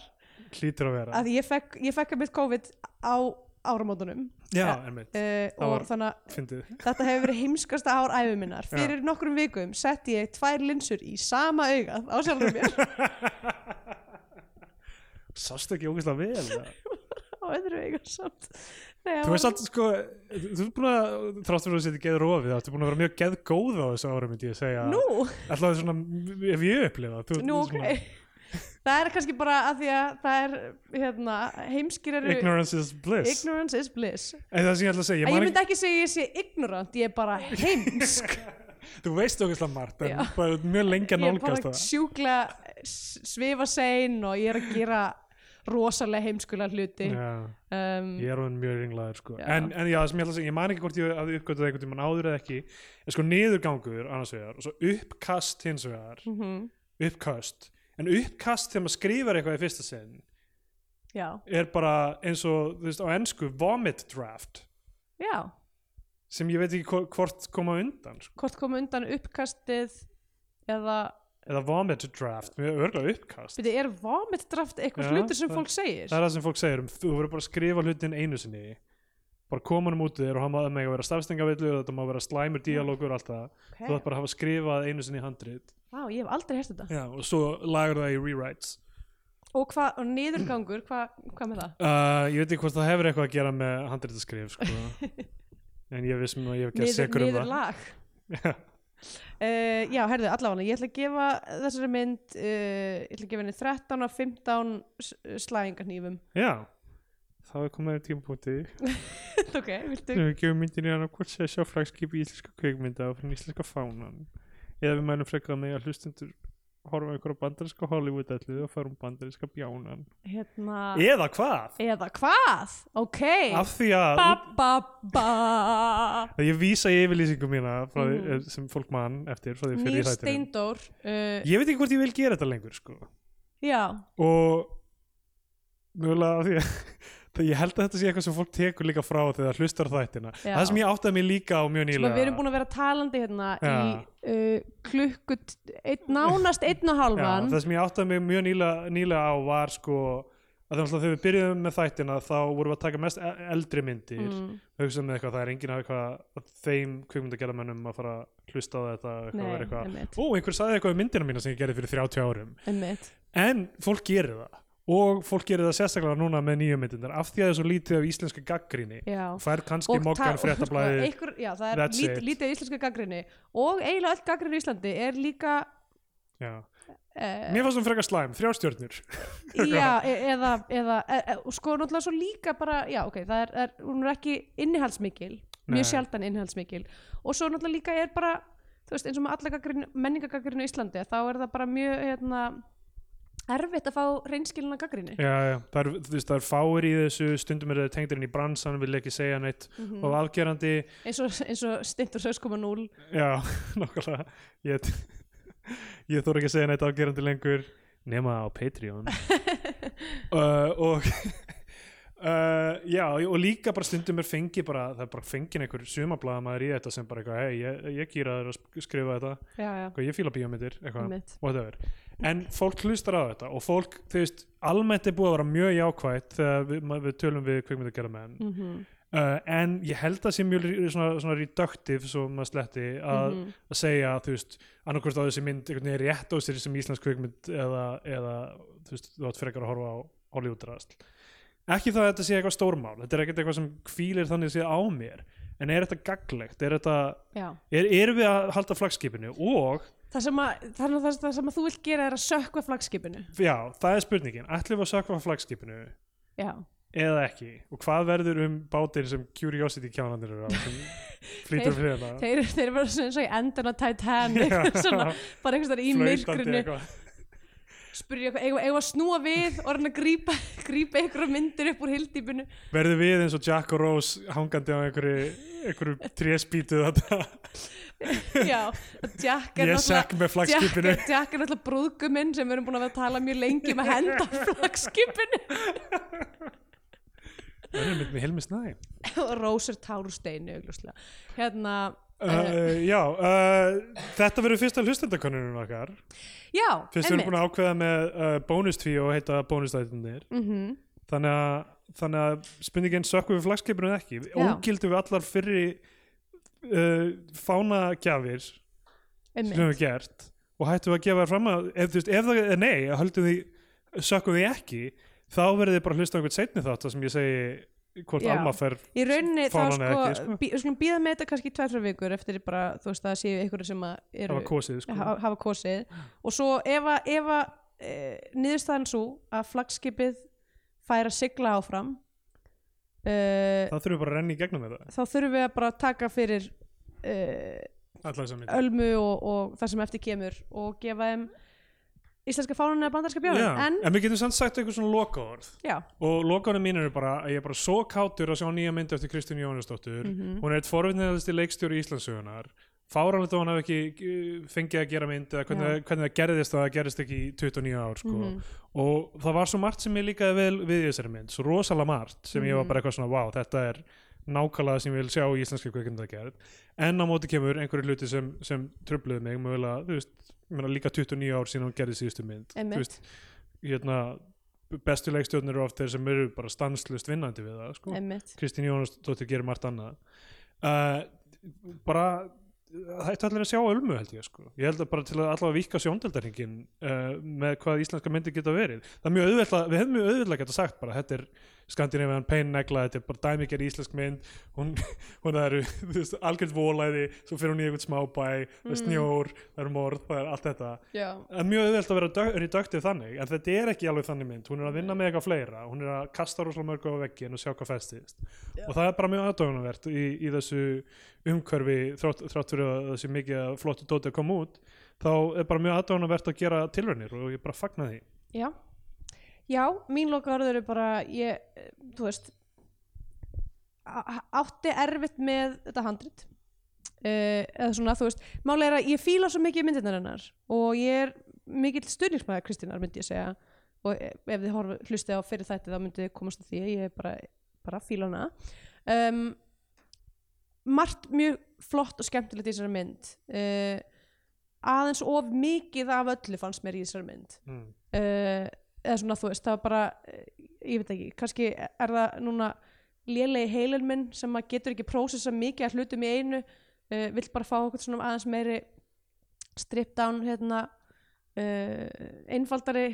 Hlýtur að vera. Að ég fekk, ég fekk að mitt COVID á áramótunum. Já, Ja. einmitt, uh, og þannig að <laughs> þetta hefur verið heimskasta ár æfi minnar. Fyrir nokkrum vikum sett ég tvær linsur í sama augað á sjálfur mér. <laughs> Sástu ekki ógeðslega vel <laughs> á öðru augað samt. Nei, þú veist alltaf sko þú ert búin að, þrátt fyrir að setja geð rofið þú ert búin að vera mjög geð góð á þessu ára myndi ég segja. Nú, alltaf svona, ef ég upplifa þú, nú ok það er kannski bara að því að það er hérna, heimskir eru ignorance is bliss. Ignorance is bliss. En það sem ég ætla að segja, ég, ég, myndi ekki segja ég sé ignorant ég er bara heimsk. <laughs> Þú veist ógeðslega margt en bara mjög lengi að ég er nálgast bara það. sjúklega s- svifa sein og ég er að gera rosalega heimskulega hluti. Já. um, ég er orðin mjög ringlaður sko. En, en já, sem ég ætla að segja, ég man ekki hvort ég hafði uppgötuð einhvern tímann áður eða ekki en sko niðurgangur annars vegar og svo uppkast hins vegar mhm, uppkast, en uppkast þegar maður skrifar eitthvað í fyrsta sinn já, er bara eins og, þú veist, á ennsku vomit draft, já. Sem ég veit ekki hvo- hvort koma undan, sko. hvort kom undan uppkastið eða eða vomit draft, er örgulega uppkast. Byrju, er vomit draft eitthvað hlutur sem það- fólk segir? það er það sem fólk segir, um, þú verður bara að skrifa hlutin einu sinni bara koma hann út í þér og hann má með að vera stafstengavillu og þetta má vera slæmur díalógur og allt það, þú okay. ætti bara að hafa skrifað einu sinni í handrit Vá, ég hef aldrei hérst þetta Já, og svo lagur það í rewrites Og hvað, og niðurgangur, hvað hva með það? uh, ég veit ekki hvort það hefur eitthvað að gera með handritaskrif sko. <laughs> en ég vissum að ég hef gert Niður, sekur um það lag Já. uh, Já, herðu, allavega, ég ætla að gefa þessari mynd uh, ég ætla að gefa henni 13 af 15 slæðingarnýfum Já, þá er komið að tímapunkti <laughs> Ok, viltu? við gefum myndinni hann að hvort sé sjáflagskip í íslenska kveikmynda og fyrir íslenska fánan eða við mælum frekar með að hlustundur horfa einhverja bandarinska Hollywood ætluð og fara um bandarinska bjánan Hérna eða hvað? Eða hvað? Ok af því að Ba ba ba að ég vísa í yfirlýsingu mína því, Mhm. eh, sem fólk mann eftir Nýr í steindór uh, ég veit ekki hvort ég vil gera þetta lengur sko. Já, og mögulega af því að það ég held að þetta sé eitthvað sem fólk tekur líka frá þegar hlustar þættina. Já. það sem ég áttaði mig líka á mjög nýlega við erum búin að vera talandi hérna Já. í uh, klukkut ein, nánast einn og Já, halvan það sem ég áttaði mig mjög nýlega, nýlega á var sko að þegar við byrjuðum með þættina þá vorum við að taka mest e- eldri myndir. Mm. hugsaðum með eitthvað, það er enginn að eitthvað að þeim kvikmyndagerðamönnum að fara að hlusta á þetta eitthvað, Nei, eitthvað, ó, einhver sagði eitthvað um myndina mína sem ég gerði fyrir 30 árum. En fólk gerir það og fólk gerir það sérstaklega núna með nýju myndindar af því að það er svo lítið af íslenska gaggrinni fær kannski mokkan fréttablaði <laughs> já, það er lít, lítið íslenska gaggrinni og eiginlega öll gaggrinni í Íslandi er líka uh, mér fannst það frekar slæm, þrjástjörnur <laughs> já, <laughs> e eða, eða e e sko náttúrulega svo líka bara já, ok, það er, er hún er ekki innihaldsmikil Nei. mjög sjaldan innihaldsmikil. Og svo náttúrulega líka er bara þú veist, eins og með alla gaggrin, menningagaggrinni í Íslandi þá er það bara mjög hérna, erfitt að fá reynskilina gaggrinni já, já. Það, er, þú veist, það er fáir í þessu stundum er það tengdir inn í bransan vil ekki segja neitt. Mhm. og afgerandi eins og, eins og Stintur 6.0 já, <laughs> nokkulega ég, <laughs> ég þóra ekki að segja neitt afgerandi lengur nema á Patreon. <laughs> Uh, og Uh, já, og líka bara stundum er fengi bara, það er bara fengin einhver sumablaða maður í þetta sem bara eitthvað, hei, ég, ég gýra þér að sk- skrifa þetta. Já, já, eitthvað, ég fíla bíómyndir, eitthvað, whatever en fólk hlustar á þetta og fólk, þú veist, almennt er búið að vera mjög jákvætt þegar við, við tölum við kvikmyndagerðamenn mm. Mhm, uh, en ég held að sé mjög svona, svona reductive, svo maður sletti að, mhm. að segja, þú veist annarkvort á þessi mynd einhvern veginn rétt á sér sem íslensk kvikmynd eða, eða þú veist, þú átt frekar að horfa á Hollywood-rast ekki það að þetta sé eitthvað stórmál þetta er ekkert eitthvað sem hvílir þannig sé á mér en er þetta gaglegt, er þetta er, erum við að halda flagskipinu? Og Það sem, að, það, það, það sem að þú vilt gera er að sökva flagskipinu. Já, það er spurningin. Ætlum við að sökva flagskipinu Já, eða ekki? Og hvað verður um bátir sem Curiosity kjánandir eru á sem <laughs> flýtur fyrir hérna? þeir, þeir eru svona eins og í endan á Titanic <laughs> svona, bara einhvers þar í Flautandi myrkrinu eitthvað. eigum að snúa við og reyna að grípa, <laughs> grípa einhverja myndir upp úr hildýpinu verður við eins og Jack og Rose hangandi á einhverju, einhverju tréspítu þetta <laughs> Já, Jack er ég náttúrulega með Jack, Jack er náttúrulega brúðguminn sem við erum búin að vera að tala mjög lengi um að henda flagskipinu það <laughs> er mynd með Hilmi Snæ og Rósur Tárusteinu augljóslega. hérna uh, já, uh, þetta verður fyrsta hlustendakonunum okkar. Já, fyrst við erum búin að ákveða með uh, bónuství og heita bónustæðinir mm þannig að, þannig að spurningin sökkum við flagskipinu eða ekki? Ógildum við allar fyrri uh, fánagjafir sem við hefum gert og hættum við að gefa þær fram að ef, þú veist, ef það er nei, sökkum við ekki, þá verður þið bara hlusta einhvern seinni þátt sem ég segi hvort Já. Alma fer í rauninni þá fánan sko, eða ekki, sko. bí, skulum býða með þetta kannski tvær frá vikur eftir bara, þú veist, að séu einhverju sem að eru, hafa kosið sko. hafa, hafa kosið og svo ef að, ef að e, niðurstaðan svo að flagskipið fær að sigla áfram e, það þurfum við bara að renna í gegnum þetta þá þurfum við að bara taka fyrir e, allar myndir ölmu og, og það sem eftir kemur og gefa þeim íslenska fánun eða bandarska björn en, en við getum samt sagt eitthvað svona lokaorð já, og lokaorðin mín eru bara að ég er bara svo kátur að sjá nýja mynd eftir Kristín Jónasdóttur Mhm. hún er eitt forvittniðalasti leikstjóri Íslandsugunar fáranlega þó hann hef ekki uh, fengið að gera mynd eða hvernig, hvernig það gerðist að það gerðist ekki í 29 ár sko. Mhm. og það var svo margt sem ég líkaði vel við í þessari mynd, svo rosalega margt sem ég var Mhm. bara eitthvað svona, wow, þetta er nákvæmlega sem ég vil sjá í íslenski kvikmyndagerð en á móti kemur einhverju hluti sem, sem tröfluðu mig, mögulega, þú veist meina líka 29 ár síðan hún gerði síðustu mynd veist, hérna bestu leikstjórnir eru oft þeir sem eru bara stanslust vinnandi við það, sko. Kristín Jónasdóttir gerir margt annað. Uh, bara það ætti allir að sjá ölmu held ég sko. Ég held að bara til að allavega vika sjóndeldarhingin uh, með hvað íslenska myndir geta verið. Það er mjög auðvitað, við hefum mjög auðvitað geta sagt bara þetta er Skandinavian Pain Negla þetta er bara dæmiger íslensk mynd. Hún, <laughs> hún er þú veist, algjörð volæði svo fyrir hún í einhvern smábæ það er Mm. snjór, það er morð, það er allt þetta. Það er mjög auðvelt að vera reduktið þannig en þetta er ekki alveg þannig mynd, hún er að vinna með eitthvað fleira hún er að kasta rosalega mörgu á veggin og sjá hvað festist. Já. og það er bara mjög aðdóðunarvert í, í þessu umhverfi þrátt, þrátt fyrir að þessi mikið flottu dóti að koma út þá er bara mjög aðdóðunarvert að gera tilraunir og ég bara fagna því. Já já, mín loka orður er bara ég, þú veist átti erfitt með þetta handrit. Uh, eða svona, þú veist máli er að ég fíla svo mikið myndirnar hennar og ég er mikill styrningsmæður Kristínar myndi ég segja. Og ef ef þið horf, hlustið á fyrir þætti þá myndi þið komast að því ég er bara, bara fíla hana. Um, margt mjög flott og skemmtilegt í þessari mynd. Uh, aðeins of mikið af öllu fannst mér í þessari mynd. Mm. uh, eða svona þú veist það var bara, uh, ég veit ekki kannski er það núna lélegi heilin minn sem að getur ekki prósessa mikið af hlutum í einu uh, vill bara fá okkur svona aðeins meiri strip down hérna uh, einfaldari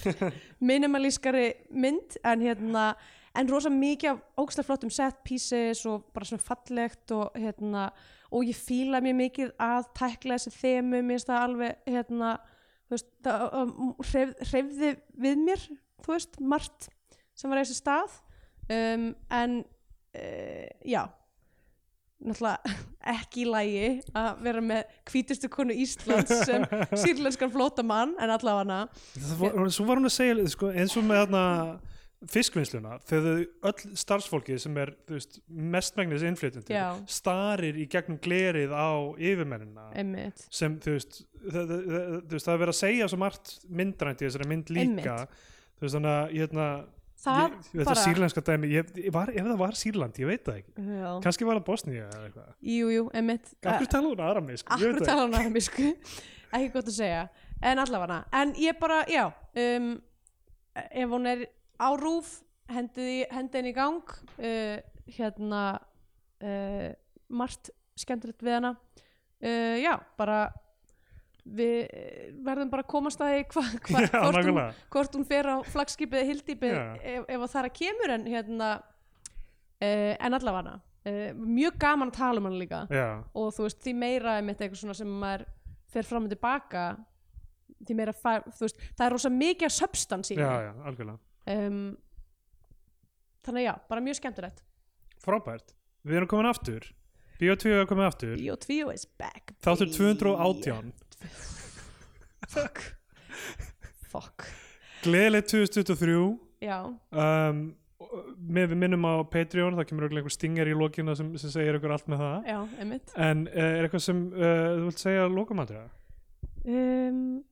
<laughs> minimalískari mynd en hérna en rosa mikið af ógstlega flottum set pieces og bara svona fallegt og hérna og ég fíla mjög mikið að tækla þessi þemu, mér finnst það alveg hérna, veist, það hreyf, hreyfði við mér þú veist, margt sem var í þessi stað. Um, en uh, já náttúrulega ekki í lægi að vera með hvítustu konu Íslands sem sýrlenskan flótamann en allavega hana. Svo var hún að segja sko, eins og með þarna fiskvinnsluna þegar öll starfsfólki sem er veist, mestmægnis innflytjendur Já. starir í gegnum glerið á yfirmennina einmitt, sem þú veist, það, það, það, er verið að segja svo margt myndrænt í þessari mynd líka. Þú veist þannig að hérna, það ég, þetta bara sírlenska dæmi ég, ég var, ef það var Sýrland, ég veit það ekki. Kannski var það Bosnía eða eitthvað. Jú, jú, einmitt. Akkur tala hún aðra mig, sko, ég akkur veit það tala hann að mér sko ekki gott að segja. En allavega en ég bara, já um, ef hún er á rúf hendi, henni í gang uh, hérna uh, margt skemmtilegt við hana. Uh, já, bara við verðum bara að komast að hva, hva, <laughs> Já, hvort, hún, hvort hún fer á flagskipið eða hildýpið Já. ef, ef að það er að kemur en hérna en allavega uh, mjög gaman að tala um hann líka. Já, og þú veist, því meira einmitt eitthvað svona sem maður fer fram og tilbaka því meira, fær, þú veist, það er rosa mikið substans í já, henni. já, algjörlega um, þannig já, bara mjög skemmtilegt. Frábært, við erum komin aftur. Bíó2 er komin aftur. 2 is back Þáttur baby. 218 fuck. Fuck. Gleðilegt 2023 já, um, með við minnum á Patreon það kemur einhver stinger í lokina sem, sem segir ykkur allt með það. Já, einmitt. En uh, er eitthvað sem uh, þú vilt segja lókamandriða? um,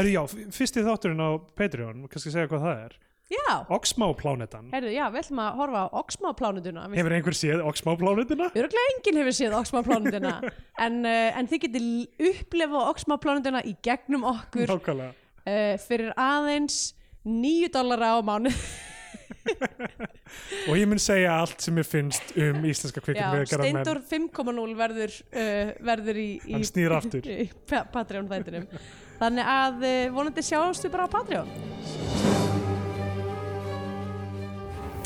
Herri já, fyrsti þátturinn á Patreon kannski segja hvað það er? Já, Oxmá-plánetan. Heyrðu, já, við ætlum að horfa á Oxma-plánutuna Hefur einhver séð Oxmá-plánetuna? Öruglega enginn hefur séð Oxma-plánutuna <laughs> en, uh, en þið getið upplefað Oxma-plánutuna í gegnum okkur uh, fyrir aðeins 9 dollara á mánu <laughs> og ég mun segja allt sem mér finnst um íslenska gera menn. Steindor 5.0 verður, uh, verður í, í, <laughs> í Pa- Patreon þættinum þannig að uh, vonandi sjáumst við bara á Patreon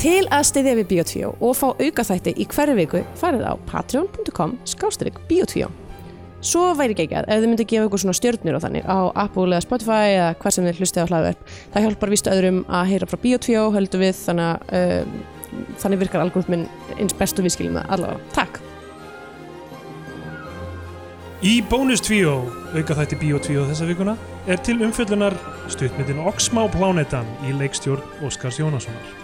Til að styðja við Bíotvíó og fá auka þætti í hverju viku farið á patreon.com skástrík Bíotvíó Svo væri ekki að ef þið myndi gefa ykkur svona stjörnir og þannig á Apple eða Spotify eða hvað sem þið hlustið á hlaðverk það hjálpar víst öðrum að heyra frá Bíotvíó höldum við þannig að uh, þannig virkar algoritminn eins bestu við skiljum það allavega. Takk! Í bónus tvíó, auka þætti Bíó tvíó þessa vikuna, er til umfjöllunar stuttmyndin Oxmá plánetan í leikstjórn Óskars Jónassonar.